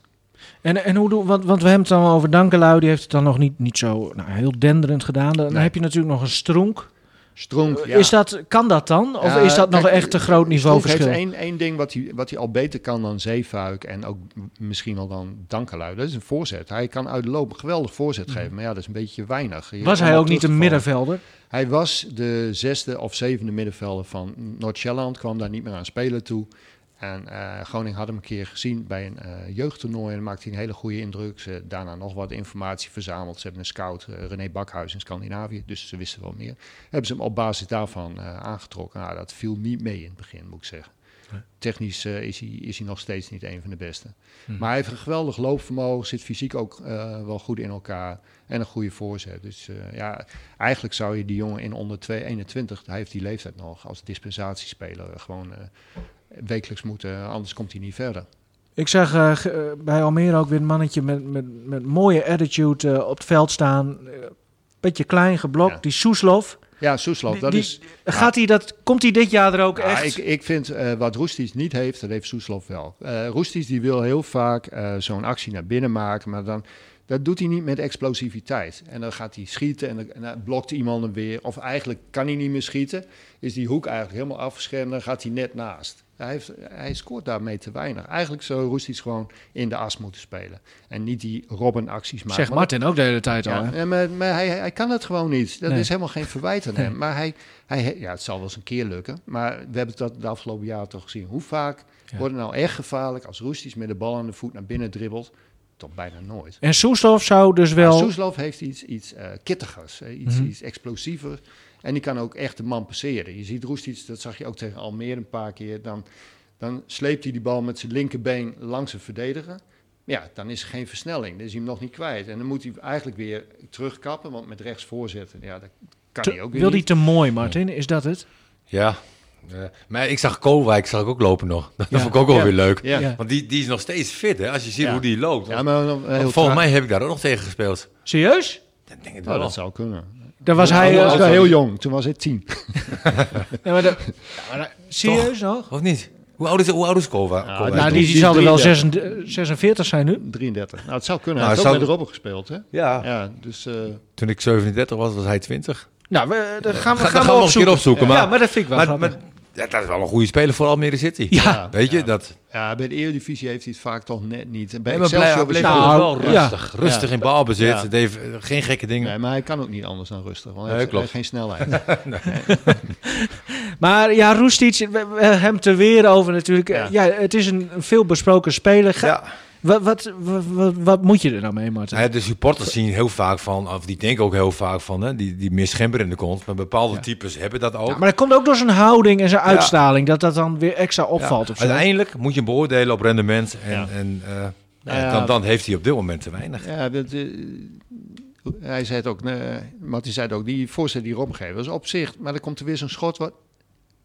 En, en hoe doen, want, want we hebben het dan over Dankelui, die heeft het dan nog niet, niet zo nou, heel denderend gedaan. Dan Nee. heb je natuurlijk nog een Stronk. Stronk, ja. Is dat, kan dat dan? Of Ja, is dat nog echt een groot niveauverschil? Stronk heeft één, één ding wat hij, wat hij al beter kan dan Zeefuik en ook misschien wel dan Dankelui. Dat is een voorzet. Hij kan uit de loop een geweldig voorzet geven, maar ja, dat is een beetje weinig. Je Mm. Was hij ook niet een middenvelder? Hij was de zesde of zevende middenvelder van Noord-Sjælland, kwam daar niet meer aan spelen toe. En eh, Groningen had hem een keer gezien bij een eh, jeugdtoernooi en maakte hij een hele goede indruk. Ze daarna nog wat informatie verzameld. Ze hebben een scout, eh, René Bakhuis in Scandinavië, dus ze wisten wel meer. Hebben ze hem op basis daarvan aangetrokken. Nou, dat viel niet mee in het begin, moet ik zeggen. Technisch is, hij, is hij nog steeds niet een van de beste. Maar hij heeft een geweldig loopvermogen, zit fysiek ook wel goed in elkaar en een goede voorzet. Dus ja, eigenlijk zou je die jongen in onder 2, 21, hij heeft die leeftijd nog, als dispensatiespeler gewoon wekelijks moeten, anders komt hij niet verder. Ik zag eh, eh, bij Almere ook weer een mannetje met, met, met mooie attitude eh, op het veld staan. Eh, beetje klein geblokt, Ja. die Soeslof. Ja, Soeslof, dat die- is... Gaat hij dat, komt hij dit jaar er ook Ja, echt? ik, ik vind wat Roesties niet heeft, dat heeft Soeslof wel. Roesties die wil heel vaak zo'n actie naar binnen maken, maar dan, dat doet hij niet met explosiviteit. En dan gaat hij schieten en dan, en dan blokt iemand hem weer. Of eigenlijk kan hij niet meer schieten, is die hoek eigenlijk helemaal afgeschermd, dan gaat hij net naast. Hij, heeft, hij scoort daarmee te weinig. Eigenlijk zou Roesties gewoon in de as moeten spelen. En niet die Robben-acties maken. Zegt Maar Martin ook de hele tijd al. ja, hè? maar, maar hij, hij kan het gewoon niet. Dat Nee. is helemaal geen verwijt aan hem. Maar hij, hij, ja, het zal wel eens een keer lukken. Maar we hebben dat de afgelopen jaren toch gezien. Hoe vaak Ja. wordt het nou echt gevaarlijk als Roesties met de bal aan de voet naar binnen dribbelt? Toch bijna nooit. En Soeslof zou dus wel... Maar Soeslof heeft iets, iets eh, kittigers, iets, Mhm. iets explosievers. En die kan ook echt de man passeren. Je ziet Roesties, dat zag je ook tegen Almere een paar keer. Dan, dan sleept hij die bal met zijn linkerbeen langs een verdediger. Ja, dan is er geen versnelling. Dan is hij hem nog niet kwijt. En dan moet hij eigenlijk weer terugkappen, want met rechts voorzetten, ja, dat kan te- hij ook weer wil hij te mooi, Martin? Is dat het? Ja. Eh, maar ik zag Koolwijk zag ik ook lopen nog. Dat Ja. vond ik ook wel Ja. weer leuk. Ja, Ja. Want die, die is nog steeds fit, hè? Als je ziet Ja. hoe die loopt. ja maar dan, eh, Volgens mij heb ik daar ook nog tegen gespeeld. Serieus? Dan denk ik wel. dat zou kunnen. Daar was hij... Hij eh, was wel heel jong, toen was hij tien. ja, maar dat- ja, maar dat- serieus nog? Of niet? Hoe oud is, hoe oud is? Ja, Koolwijk Nou, die, die zal er wel 33. 46, 46 zijn nu. 33. Nou, het zou kunnen. Nou, hij heeft ook zou- met Robben gespeeld, hè? ja. Ja, dus... eh, Toen ik 37 was, was hij 20. Nou, we, dat gaan we, Ga- gaan dat we gaan we nog een opzoeken. keer opzoeken, Ja, maar- maar dat vind ik wel Maar, grappig. maar ja, dat is wel een goede speler voor Almere City. Ja. Weet je, Ja. dat... Ja, bij de Eredivisie heeft hij het vaak toch net niet. En Bij Nee, Excelsior bleef, Nou, wel ja. rustig. Rustig Ja. in balbezit. Ja. Het heeft, eh, geen gekke dingen. Nee, maar hij kan ook niet anders dan rustig. Want hij Nee, heeft geen snelheid. Maar ja, Roestic, we, we hebben hem te weer over natuurlijk. Ja. Ja, het is een, een veel besproken speler. Ga- Ja. Wat, wat, wat, moet je er nou mee, Martin? Ja, de supporters zien heel vaak van, of die denken ook heel vaak van, hè, die, die meer schemper in de kont. Maar bepaalde Ja. types hebben dat ook. Ja, maar dat komt ook door zijn houding en zijn uitstraling, dat dat dan weer extra opvalt. Ja, of zo. uiteindelijk moet je hem beoordelen op rendement. En, Ja. en eh, Nou dan, dan heeft hij op dit moment te weinig. ja, dat, eh, hij zei het ook, uh, Martin zei het ook, die voorzet die Rob geeft, was op zich, maar dan komt er weer zo'n schot wat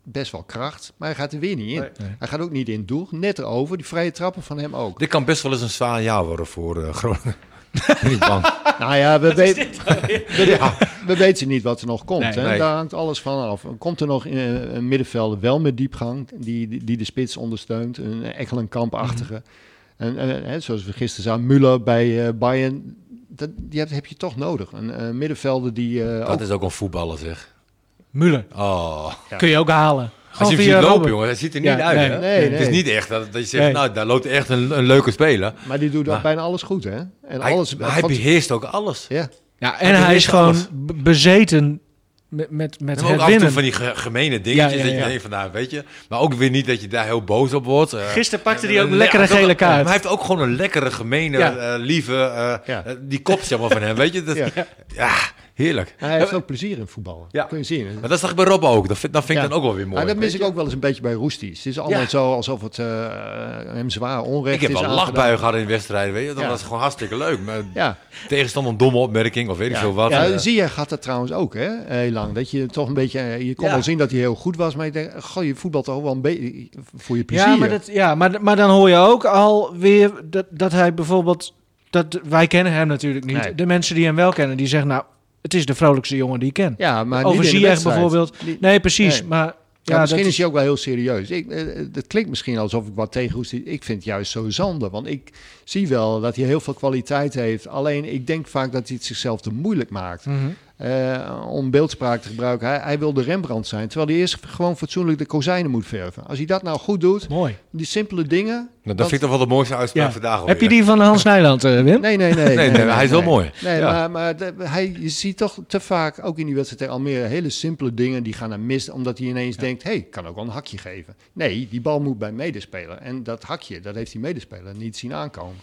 best wel kracht, maar hij gaat er weer niet in. Nee. Nee. Hij gaat ook niet in het doel, net erover, die vrije trappen van hem ook. Dit kan best wel eens een zwaar jaar worden voor eh, Groningen. Niet bang. Nou ja, we, weten, we, we weten niet wat er nog komt. Nee. hè? Nee. Daar hangt alles van af. Komt er nog eh, een middenvelder wel met diepgang, die, die, die de spits ondersteunt, een Ekkelenkamp-achtige. En, en, hè, zoals we gisteren zagen, Müller bij eh, Bayern, dat, die heb, heb je toch nodig. Een eh, middenvelder die eh, Dat ook... is ook een voetballer zeg. Müller, Oh. Ja. kun je ook halen. Als je hem ziet lopen, jongen, het ziet er niet Ja, uit. nee, hè? nee, Het is niet echt dat, dat je zegt, Nee. nou, daar loopt echt een, een leuke speler. Maar die doet Maar- bijna alles goed, hè? En Hij, alles, maar hij beheerst ook alles. ja. Ja, en Hij hij is gewoon alles. bezeten met, met, met En ook het af en toe van die ge- gemene dingetjes Ja, ja, dat je denkt van, nou, weet je. Maar ook weer niet dat je daar heel boos op wordt. Eh, Gisteren pakte hij ook een lekkere gele kaart. Maar hij heeft ook gewoon een lekkere, gemene, Ja. eh, lieve, eh, Ja. eh, die kop zeg maar van hem, weet je. Dat, Ja. Heerlijk. Hij heeft ook plezier in voetballen. Ja. Kun je zien. Maar dat zag ik bij Rob ook. Dat vind, dat vind ik Ja. dan ook wel weer mooi. Maar dat mis ik ook wel eens een beetje bij Roesties. Het is allemaal Ja. zo alsof het eh, hem zwaar onrecht Ik heb is wel lachbuigen gehad in wedstrijden, weet je. Dat Ja. was gewoon hartstikke leuk. Maar Ja, tegenstander een domme opmerking of weet ik ja. veel wat. ja Eh, zie je gaat dat trouwens ook, hè? Heel lang. Dat je toch een beetje... eh, Je kon Ja. wel zien dat hij heel goed was, maar je denkt... Goh, je voetbalt toch wel een beetje voor je plezier. Ja, maar, dat, ja maar, maar dan hoor je ook alweer dat, dat hij bijvoorbeeld... Dat, wij kennen hem natuurlijk niet. Nee. De mensen die hem wel kennen, die zeggen... Nou, het is de vrolijkste jongen die ik ken. Ja, maar Over niet in de Ziyech wedstrijd. bijvoorbeeld. Nee, precies. Nee. Maar Ja, ja, misschien is hij ook wel heel serieus. Ik, eh, het klinkt misschien alsof ik wat tegenhoest. Ik vind het juist zo zonde. Want ik zie wel dat hij heel veel kwaliteit heeft. Alleen ik denk vaak dat hij het zichzelf te moeilijk maakt. Mhm. Eh, om beeldspraak te gebruiken. Hij, hij wil de Rembrandt zijn. Terwijl hij eerst gewoon fatsoenlijk de kozijnen moet verven. Als hij dat nou goed doet, Mooi. die simpele dingen. Nou, dat dan- vind ik toch wel de mooiste uitspraak Ja. vandaag Heb je alweer. die van Hans Nijland, eh, Wim? Nee, nee, nee. Nee, nee, hij is wel mooi. Nee, Ja. maar, maar de- hij, je ziet toch te vaak, ook in die wedstrijd tegen Almere, hele simpele dingen die gaan naar mis. Omdat hij ineens denkt, hé, hey, ik kan ook wel een hakje geven. Nee, die bal moet bij medespeler. En dat hakje, dat heeft die medespeler niet zien aankomen.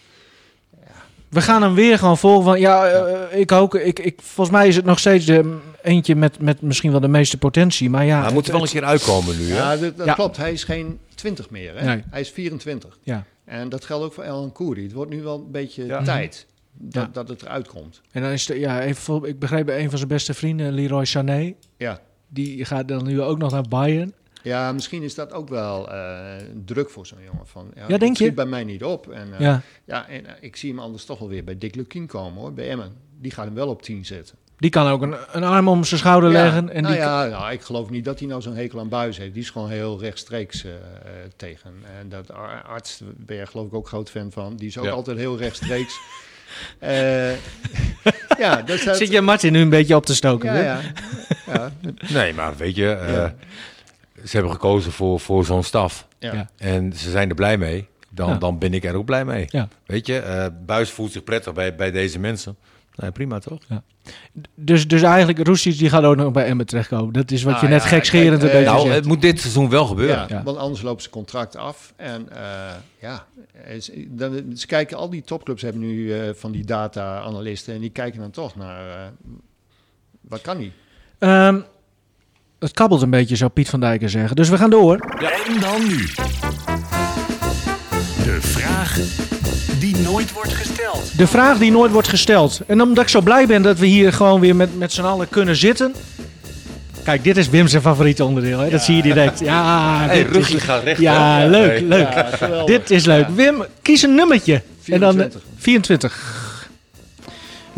We gaan hem weer gewoon volgen. Van, ja, eh, ik ook. Ik, ik, volgens mij is het nog steeds de, eentje met, met misschien wel de meeste potentie. Maar ja, Maar hij moet er wel een het- keer uitkomen nu, hè? Ja, dat, dat Ja. klopt. Hij is geen 20 meer. Hè? Nee. Hij is 24. ja. En dat geldt ook voor Elan Koeri. Het wordt nu wel een beetje Ja. tijd dat, Ja. dat het eruit komt. En dan is de, ja, even, voor- ik begreep bij een van zijn beste vrienden, Leroy Sané. Ja. Die gaat dan nu ook nog naar Bayern. Ja, misschien is dat ook wel eh, druk voor zo'n jongen. Van, ja, denk het schiet je? bij mij niet op. En, eh, Ja. Ja, en eh, ik zie hem anders toch wel weer bij Dick Lukien komen hoor, bij Emmen. Die gaat hem wel op 10 zetten. Die kan ook een, een arm om zijn schouder Ja, leggen. En nou die, ja, nou, ik geloof niet dat hij nou zo'n hekel aan buis heeft. Die is gewoon heel rechtstreeks tegen. En dat ar- arts ben je geloof ik ook groot fan van. Die is ook Ja. altijd heel rechtstreeks. Eh, ja, dat staat, Zit je Martin nu een beetje op te stoken? ja, ja, ja, Nee, maar weet je, eh, Ja. Ze hebben gekozen voor, voor zo'n staf. ja. Ja. En ze zijn er blij mee. Dan, Ja. dan ben ik er ook blij mee. Ja. Weet je, eh Buis voelt zich prettig bij, bij deze mensen. Nou, prima toch? Dus, dus eigenlijk, Roestic die gaat ook nog bij Emmen terechtkomen. Dat is wat Nou je net ja, gekscherend kijk, een eh, beetje Nou, zegt. het moet dit seizoen wel gebeuren. Ja, Ja. want anders loopt zijn contract af. En eh, ja, is- dan, ze kijken, al die topclubs hebben nu eh, van die data-analisten. En die kijken dan toch naar, eh, wat kan hij? Ehm, het kabbelt een beetje, zou Piet van Dijken zeggen. Dus we gaan door. En dan nu. De vraag die nooit wordt gesteld. De vraag die nooit wordt gesteld. En omdat ik zo blij ben dat we hier gewoon weer met, met z'n allen kunnen zitten. Kijk, dit is Wim's favoriete onderdeel. Hè? Dat zie je direct. Ja, Hey, dit is- rugje gaat recht. ja, leuk, leuk. Ja. Dit is leuk. Wim, kies een nummertje. En dan, eh, 24.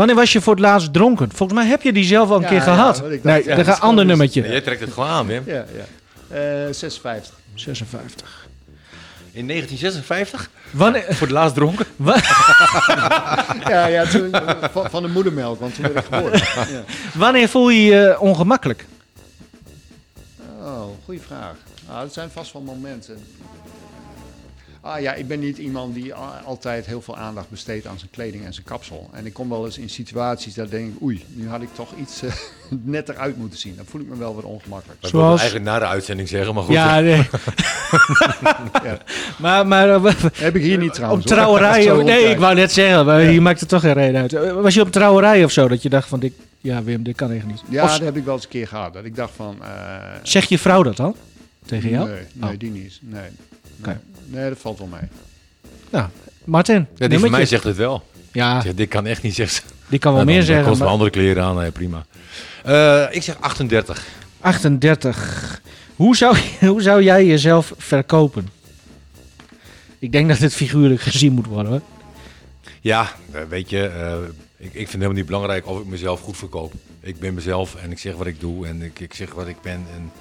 24. Wanneer was je voor het laatst dronken? Volgens mij heb je die zelf al een Ja, keer ja, gehad. dacht, nee, ja, dan dat gaat is een ander nummertje. Jij trekt het gewoon aan, Wim. Ja, ja. Eh 56. 56. In 1956? Wanneer, Voor het laatst dronken? Ja, ja toen, van, van de moedermelk, want toen werd ik geboren. ja. wanneer voel je je ongemakkelijk? Oh, goede vraag. Ah, dat zijn vast wel momenten. Ah ja, ik ben niet iemand die altijd heel veel aandacht besteedt aan zijn kleding en zijn kapsel. En ik kom wel eens in situaties dat ik denk, oei, nu had ik toch iets eh, netter uit moeten zien. Dan voel ik me wel wat ongemakkelijk. Dat Zoals- ik eigenlijk na de uitzending zeggen, maar goed. Ja, nee. Ja. Maar, maar eh, Heb ik hier niet op trouwens. hoor. trouwerij... Nee, ik wou net zeggen, maar hier maakt het toch geen reden uit. Eh, Was je op trouwerij of zo, dat je dacht van... Dit, ja, Wim, dit kan echt niet. Ja, Of dat heb ik wel eens een keer gehad. Dat ik dacht van... eh, zeg je vrouw dat dan? Tegen jou? Nee, nee Oh. die niet. Nee. Nee. Oké. Nee, dat valt wel mee. Nou, Martin, Ja, die van mij zegt het wel. Ja, Zegt, dit kan echt niet zeggen. die kan wel Nou, meer dan- dan zeggen. kost wel maar- andere kleren aan, nee, prima. Eh, ik zeg 38. 38. Hoe zou, hoe zou jij jezelf verkopen? Ik denk dat het figuurlijk gezien moet worden. Hoor. Ja, eh, weet je, eh, ik, ik vind het helemaal niet belangrijk of ik mezelf goed verkoop. Ik ben mezelf en ik zeg wat ik doe en ik, ik zeg wat ik ben. En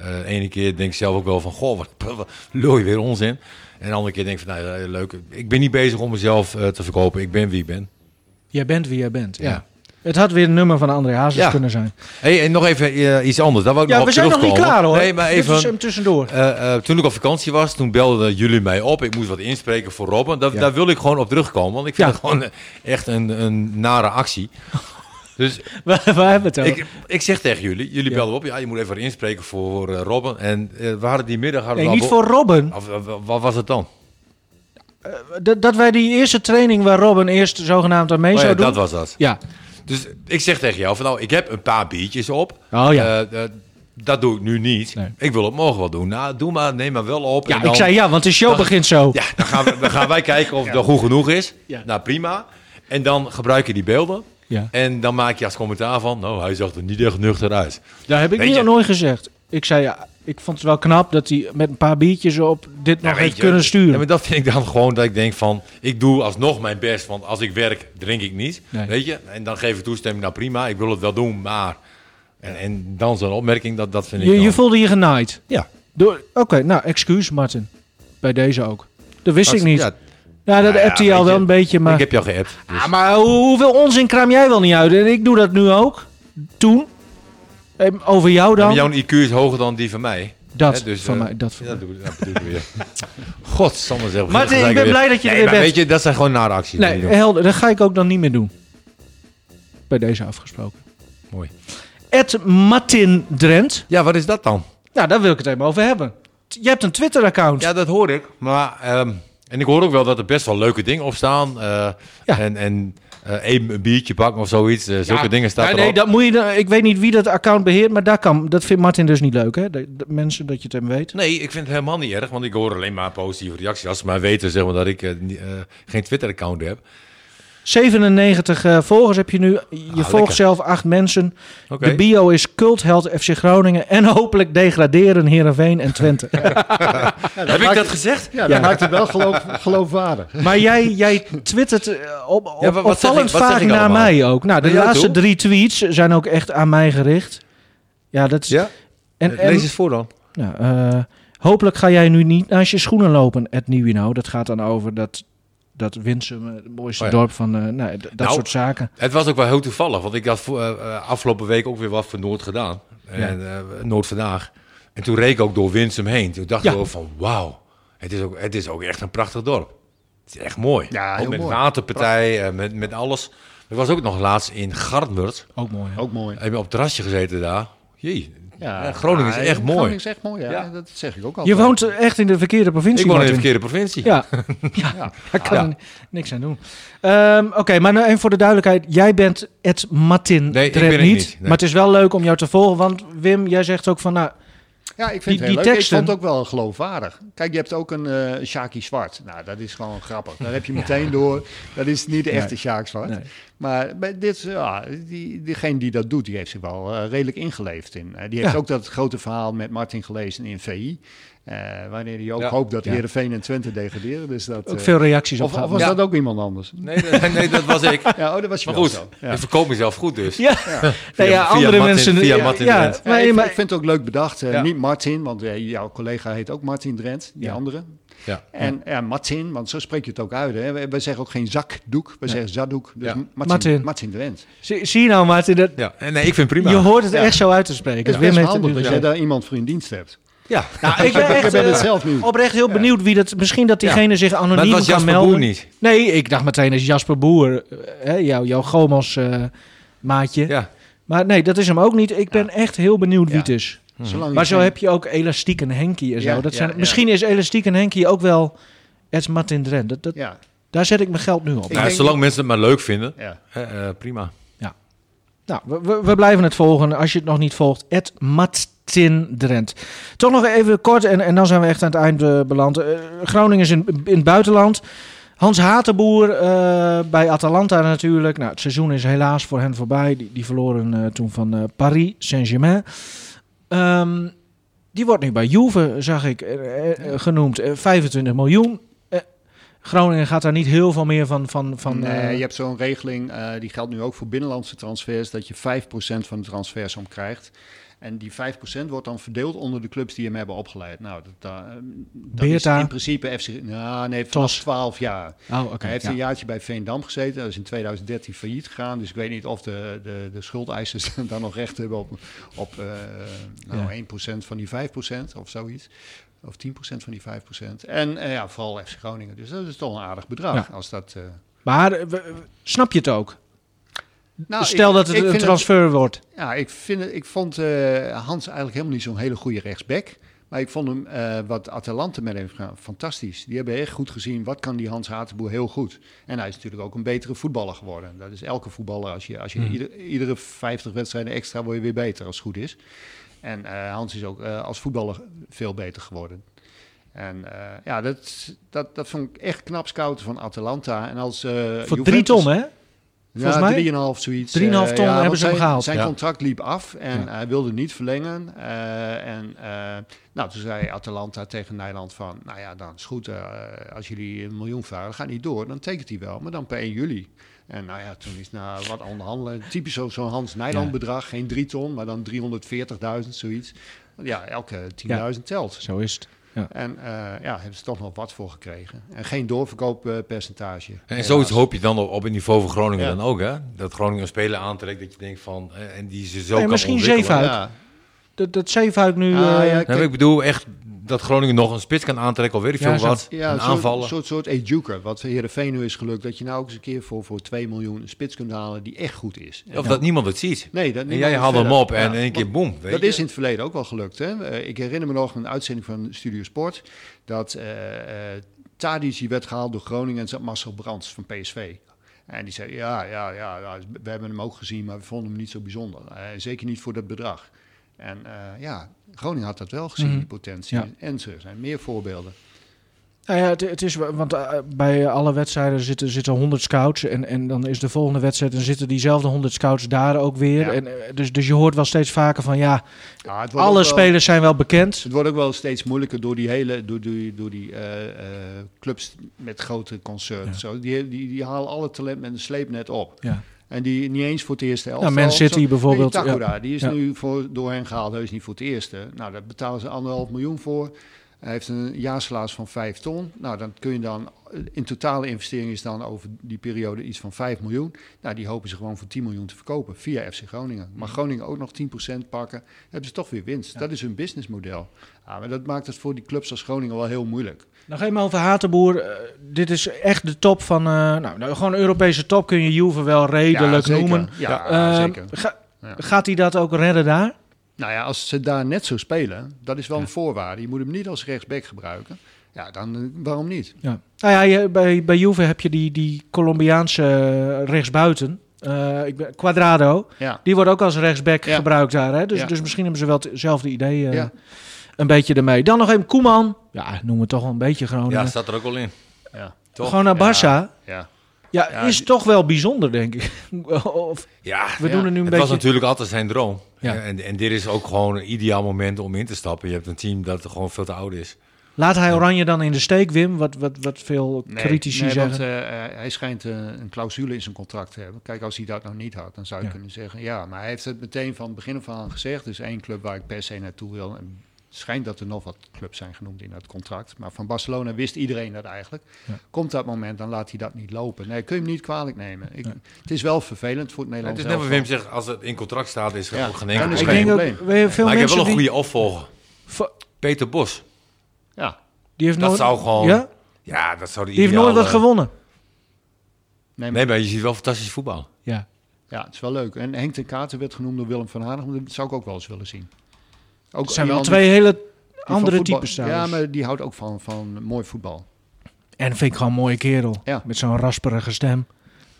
eh, de ene keer denk ik zelf ook wel van, goh, wat, wat lul je weer onzin. En de andere keer denk ik van, nou, ja, leuk. Ik ben niet bezig om mezelf eh, te verkopen. Ik ben wie ik ben. Jij bent wie jij bent. Ja. Ja. Het had weer een nummer van André Hazes Ja. kunnen zijn. Hey, en nog even eh, iets anders. Daar wou ik Ja, nog we op zijn nog niet klaar hoor. Nee, maar even... hem tussendoor. Eh, eh, toen ik op vakantie was, toen belden jullie mij op. Ik moest wat inspreken voor Robben. Daar, Ja. daar wil ik gewoon op terugkomen. Want ik vind het gewoon eh, echt een, een nare actie. Dus Waar, waar hebben we het over? ik, ik zeg tegen jullie, jullie Ja. belden op. Ja, je moet even inspreken voor eh, Robben. En eh, we hadden die middag... Hadden nee, niet voor Robin. Of, of- of- wat was het dan? Dat, dat wij die eerste training waar Robin eerst zogenaamd aan mee Oh ja, doen. dat was dat. Ja. Dus ik zeg tegen jou van nou, ik heb een paar biertjes op. Oh ja. Eh, eh, dat doe ik nu niet. Nee. Ik wil het morgen wel doen. Nou, doe maar, neem maar wel op. ja, En dan- ik zei ja, want de show dan- begint zo. Ja, dan gaan, we, dan gaan wij kijken of het wel goed genoeg is. Ja. Nou, prima. En dan gebruik je die beelden. Ja. En dan maak je als commentaar van... Nou, hij zag er niet echt nuchter uit. Daar heb ik niet nooit gezegd. Ik zei ja, ik vond het wel knap dat hij met een paar biertjes op dit nog heeft je, kunnen sturen. Ja, maar dat vind ik dan gewoon dat ik denk van, ik doe alsnog mijn best, want als ik werk, drink ik niet, Nee. weet je. En dan geef ik toestemming, nou prima, ik wil het wel doen, maar... En, en dan zo'n opmerking, dat, dat vind ik je, je voelde je genaaid. Ja. Door- Oké, nou, excuus Martin. Bij deze ook. Dat wist ik niet. ja, Ja, dat Nou ja, appt hij al wel een beetje, maar... Ik heb jou geappt. dus- Ah, maar hoe- hoeveel onzin kraam jij wel niet uit? En ik doe dat nu ook. Toen. Over jou Ja, dan. maar jouw IQ is hoger dan die van mij. dat dus, van eh, mij. Dat van Ja, mij. dat doe, dat bedoel ik weer. Godsamme zelf. Martin, ik ben blij dat je er weer maar bent. weet je, dat zijn gewoon nare acties. Nee, helder. Dat ga ik ook dan niet meer doen. Bij deze afgesproken. Mooi. Ed Martin Drent. Ja, wat is dat dan? Nou, daar wil ik het even over hebben. Je hebt een Twitter-account. Ja, dat hoor ik. Maar, ehm, en ik hoor ook wel dat er best wel leuke dingen op staan. eh, Ja. En, en eh, even een biertje pakken of zoiets. eh, zulke Ja, dingen staan ja, erop. nee, dat moet je, ik weet niet wie dat account beheert, maar daar kan, dat vindt Martin dus niet leuk. Hè? De, de mensen dat je het hem weet. Nee, ik vind het helemaal niet erg, want ik hoor alleen maar positieve reacties. Als ze maar weten zeg maar, dat ik geen Twitter-account heb. 97 eh, volgers heb je nu. Je volgt lekker. zelf acht mensen. De bio is cultheld FC Groningen en hopelijk degraderen Heerenveen en Twente. Heb ik dat gezegd? Ja, dat maakt het wel geloof, geloofwaardig. maar jij, jij twittert eh, op, op, Ja, opvallend ik- wat zeg vaak ik naar mij ook. Nou, de laatste drie tweets zijn ook echt aan mij gericht. Ja, dat is... Ja? En, en, Lees eens voor dan. Nou, eh, hopelijk ga jij nu niet naast je schoenen lopen, Ed Nieuwino. Dat gaat dan over dat, dat Winsum, eh, het mooiste Oh ja. dorp van... eh, nou, dat Nou, soort zaken. Het was ook wel heel toevallig, want ik had voor, eh, eh, afgelopen week ook weer wat voor Noord gedaan. En eh, Noord vandaag. En toen reed ik ook door Winsum heen. Toen dacht Ja. ik ook van, wauw, het is ook, het is ook echt een prachtig dorp. Het is echt mooi. Ja, Ook heel met mooi. waterpartij, eh, met, met alles. Ik was ook nog laatst in Gartmert. Ook mooi. hè? Ook mooi. Heb je op het terrasje gezeten daar? Jee, Ja, Groningen is echt mooi. Groningen is echt mooi, ja. Dat zeg ik ook al. Je woont echt in de verkeerde provincie, Ik woon in de verkeerde provincie. Ja, ja, daar kan niks aan doen. Ehm, Oké, maar nou even voor de duidelijkheid. Jij bent Ed Martin Nee, ik ben het niet. niet, nee. Maar het is wel leuk om jou te volgen. Want Wim, jij zegt ook van... Nou, Ja, ik vind Die- het heel die leuk. teksten- Ik vond het ook wel geloofwaardig. Kijk, je hebt ook een eh Shaki Zwart. Nou, dat is gewoon grappig. Daar heb je meteen door. Dat is niet de echte Nee. Sjaak Zwart. Nee. Maar bij dit, ja, die, diegene die dat doet, die heeft zich wel eh, redelijk ingeleefd in. Eh, die heeft Ja. ook dat grote verhaal met Martin gelezen in VI. Eh, wanneer hij ook Ja. hoopt dat Ja. Heerenveen en Twente degraderen. Dus dat, ook eh, veel reacties op of, of was Ja. dat ook iemand anders? Nee, dat- nee, dat was ik. Ja, oh, dat was je Maar goed, zo. Ja. ik verkoop mezelf goed dus. Ja, nee, ja via andere Martin- mensen... via ja, Martin ja, Drent. Ja, maar, ik, maar- ik vind het ook leuk bedacht. eh, Ja. Niet Martin, want eh, jouw collega heet ook Martin Drent, die Ja. andere. Ja. En ja, Martin, want zo spreek je het ook uit. Hè. We, we zeggen ook geen zakdoek, we zeggen zaddoek. Dus Ja. Martin, Martin. Martin. Drent. zie, zie je nou, Martin, dat, Ja, en nee, ik vind het prima. je hoort het Ja. echt zo uit te spreken. Het is best handig jij gezegd. daar iemand voor in dienst hebt. Ja, Nou, ik ben echt het eh, zelf nu. oprecht heel benieuwd wie dat... Misschien dat diegene zich het anoniem was kan Jasper melden. Boer niet. Nee, ik dacht meteen is Jasper Boer, eh, hè, jouw, jouw Gomos eh, maatje. Ja. Maar nee, dat is hem ook niet. Ik ben echt heel benieuwd wie Ja. het is. Zolang Maar zo geen- heb je ook Elastiek en Henkie en zo. Ja, dat ja, zijn, ja. Misschien is Elastiek en Henkie ook wel Eds Martin Drent. Dat, dat, Ja, Daar zet ik mijn geld nu op. Nou, zolang mensen het maar leuk vinden, ja. hè, eh, prima. Nou, we, we, we blijven het volgen. Als je het nog niet volgt, Ed Martin Drent. Toch nog even kort en, en dan zijn we echt aan het eind eh, beland. Eh, Groningen is in, in het buitenland. Hans Hatenboer eh, bij Atalanta natuurlijk. Nou, het seizoen is helaas voor hen voorbij. Die, die verloren toen van Paris Saint-Germain. Ehm, die wordt nu bij Juve, zag ik, genoemd. Eh, 25 miljoen. Groningen gaat daar niet heel veel meer van... van, van nee, je hebt zo'n regeling, die geldt nu ook voor binnenlandse transfers, dat je 5% van de transfersom krijgt. En die 5% wordt dan verdeeld onder de clubs die hem hebben opgeleid. Nou, dat, dat, eh, dat is in principe FC... Nou, nee, vanaf Tos. 12 jaar. Oh. Hij heeft ja. een jaartje bij Veendam gezeten. Dat is in 2013 failliet gegaan. Dus ik weet niet of de, de, de schuldeisers dan nog recht hebben op, op eh, nou, Ja. 1% van die 5% of zoiets. Of 10% van die 5%. En eh, ja, vooral FC Groningen. Dus dat is toch een aardig bedrag. Ja. Als dat, Maar snap je het ook? Nou, Stel ik- dat het een transfer wordt. ja, ik, vind het, ik vond eh, Hans eigenlijk helemaal niet zo'n hele goede rechtsback. Maar ik vond hem, eh, wat Atalanta met hem heeft gedaan, fantastisch. Die hebben echt goed gezien, wat kan die Hans Hatenboer heel goed. En hij is natuurlijk ook een betere voetballer geworden. Dat is elke voetballer, als je, als je Hmm. ieder- iedere 50 wedstrijden extra word je weer beter als het goed is. En eh, Hans is ook als voetballer veel beter geworden. En ja, dat, dat, dat vond ik echt knap scouten van Atalanta. En als, Voor Juventus- drie ton, hè? Volgens ja, mij? 3,5 zoiets. 3,5 Eh, ton hebben ze hem gehaald. Zijn Ja. contract liep af en hij wilde niet verlengen. eh, en eh, nou, toen zei Atalanta tegen Nederland van, nou ja, dan is goed, als jullie een miljoen vragen, gaat niet door, dan tekent hij wel, maar dan per 1 juli. En nou ja, toen is na wat onderhandelen, typisch zo- zo'n Hans Nijland bedrag, geen 3 ton, maar dan 340.000, zoiets. Ja, elke 10.000 telt. Zo is het. En eh, ja, hebben ze toch nog wat voor gekregen. En geen doorverkooppercentage. En zoiets hoop je dan op, op het niveau van Groningen Ja. dan ook, hè? Dat Groningen een speler aantrekt dat je denkt van... eh, en die ze zo Nee, kan misschien ontwikkelen. Zeefuik. Ja. Dat, dat Zeefuik nu... Ah, eh, ja, kijk, maar ik bedoel echt dat Groningen nog een spits kan aantrekken, of weet ik Ja, veel wat. Ja, een soort, aanvallen. soort, soort Ejuker, wat Heerenveen nu is gelukt. Dat je nou ook eens een keer voor, voor 2 miljoen een spits kunt halen die echt goed is. Of dat niemand het ziet. Nee, dat En niemand jij haalt hem op en in één keer boem. Weet Dat je? is in het verleden ook wel gelukt. Hè? Eh, ik herinner me nog een uitzending van Studio Sport. Dat eh eh Tadic die werd gehaald door Groningen en zat Marcel Brands van PSV. En die zei, ja, ja, ja, we hebben hem ook gezien, maar we vonden hem niet zo bijzonder. Eh, zeker niet voor dat bedrag. En eh, ja, Groningen had dat wel gezien, Mhm. die potentie. Ja. En er zijn meer voorbeelden. Nou ja, het, het is, want eh, bij alle wedstrijden zitten, zitten 100 scouts. En, en dan is de volgende wedstrijd en zitten diezelfde 100 scouts daar ook weer. Ja. En, eh, dus, dus je hoort wel steeds vaker van ja, wordt alle wel- spelers zijn wel bekend. Het wordt ook wel steeds moeilijker door die hele door, door, door die clubs met grote concerns. Zo, die, die, die halen alle talent met een sleepnet op. Ja. En die niet eens voor het eerste elftal. Nou, Man City bijvoorbeeld, Nee, Takura, die is Ja. nu voor, door hen gehaald, heus niet voor het eerste. Nou, daar betalen ze anderhalf miljoen voor. Hij heeft een jaarsalaris van 5 ton. Nou, dan kun je dan... In totale investering is dan over die periode iets van 5 miljoen. Nou, die hopen ze gewoon voor 10 miljoen te verkopen via FC Groningen. Maar Groningen ook nog 10% pakken, hebben ze toch weer winst. Dat is hun businessmodel. Ja, maar dat maakt het voor die clubs als Groningen wel heel moeilijk. Nog even over Hatenboer. Eh, dit is echt de top van, eh, nou, nou, gewoon Europese top kun je Juve wel redelijk ja, zeker. noemen. Ja, Eh, zeker. ga- Ja. Gaat hij dat ook redden daar? Nou ja, als ze daar net zo spelen, dat is wel een voorwaarde. Je moet hem niet als rechtsback gebruiken. Ja, dan eh, waarom niet? Ja. Nou ja, je, bij, bij Juve heb je die, die Colombiaanse rechtsbuiten. Eh, ik ben, Quadrado. Ja, Die wordt ook als rechtsback Ja. gebruikt daar. Hè? Dus, Ja. dus misschien hebben ze wel hetzelfde idee Ja. Een beetje ermee. Dan nog even Koeman. Ja, noem het toch wel een beetje Groningen. Ja, staat er ook wel in. ja, Toch? Gewoon naar Barça. Ja, ja. ja, Ja, is die- toch wel bijzonder, denk ik. of, Ja, we Ja. doen er nu een het beetje... was natuurlijk altijd zijn droom. Ja. En, en dit is ook gewoon een ideaal moment om in te stappen. Je hebt een team dat gewoon veel te oud is. Laat hij Oranje dan in de steek, Wim? Wat, wat, wat veel Nee, critici nee, zeggen. want eh, eh, hij schijnt eh, een clausule in zijn contract te hebben. Kijk, als hij dat nog niet had, dan zou je Ja. kunnen zeggen... ja, maar hij heeft het meteen van het begin af aan gezegd. Is één club waar ik per se naartoe wil. En schijnt dat er nog wat clubs zijn genoemd in dat contract. Maar van Barcelona wist iedereen dat eigenlijk. Ja. Komt dat moment, dan laat hij dat niet lopen. Nee, kun je hem niet kwalijk nemen. Ik, Het is wel vervelend voor het Het Nederlands is net wat. Wim zegt, als het in contract staat, is er Ja, ook geen enkel is ik probleem. denk ook, probleem. we- veel Maar ik heb wel een die, goede opvolger. Vo- Peter Bos. Ja, die heeft Dat nooit, zou gewoon... Ja? Ja, dat zou de Die heeft nooit wat gewonnen. nee, maar, Nee, maar je ziet wel fantastisch voetbal. Ja. ja, het is wel leuk. En Henk ten Katen werd genoemd door Willem van Hanegem. Dat zou ik ook wel eens willen zien. Ook Het zijn wel twee hele die andere voetbal- types Ja, maar die houdt ook van, van mooi voetbal. En vind ik gewoon een mooie kerel. Ja. Met zo'n rasperige stem.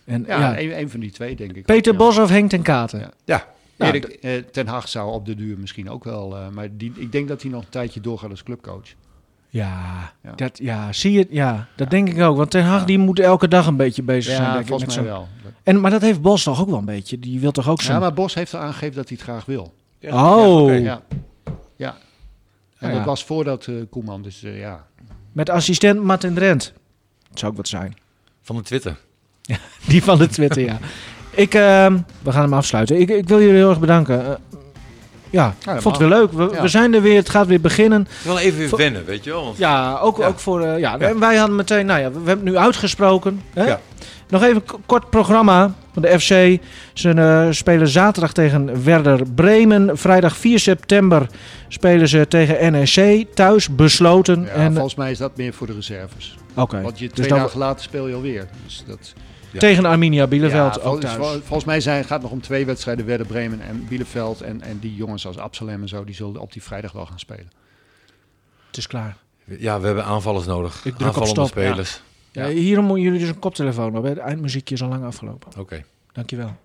En, Ja, ja, Een, een van die twee, denk ik. Peter ook, ja. Bos of Henk ten Katen? Ja. Ja, Nou, Erik eh, ten Hag zou op de duur misschien ook wel. eh, maar die, ik denk dat hij nog een tijdje doorgaat als clubcoach. Ja, Ja. Dat, ja, zie je? Ja, dat denk ik ook. Want Ten Hag Ja. die moet elke dag een beetje bezig zijn. Ja, denk ik, volgens met mij wel. En, maar dat heeft Bos toch ook wel een beetje. Die wil toch ook zo. Ja, maar Bos heeft al aangegeven dat hij het graag wil. oh, ja. En Ja. dat was voordat eh Koeman, dus eh, ja. met assistent Martin Drent. Dat zou ook wat zijn. van de Twitter. Die van de Twitter, ja. Ik, ehm, we gaan hem afsluiten. Ik, ik wil jullie heel erg bedanken. Ja, dat vond het weer leuk. We, Ja. we zijn er weer. Het gaat weer beginnen. Wel even weer wennen, weet je wel. Want Ja, ook, Ja. ook voor. eh, ja, Ja. En wij hadden meteen. Nou ja, we, we hebben het nu uitgesproken. Hè? Ja. Nog even kort programma van de FC. Ze eh, spelen zaterdag tegen Werder Bremen. Vrijdag 4 september spelen ze tegen NEC. Thuis besloten. ja en volgens mij is dat meer voor de reserves. Oké. Want je Dus twee dan- dagen later speel je alweer. Dus dat, tegen Arminia Bielefeld Ja, ook vol- thuis. vol- volgens mij zijn, gaat het nog om twee wedstrijden. Werder Bremen en Bielefeld. En, en die jongens als Absalem en zo, die zullen op die vrijdag wel gaan spelen. Het is klaar. ja, we hebben aanvallers nodig. Ik druk op Aanvallende stop, spelers. Ja, Ja. hierom moeten jullie dus een koptelefoon hebben. Het eindmuziekje is al lang afgelopen. Oké. Dankjewel.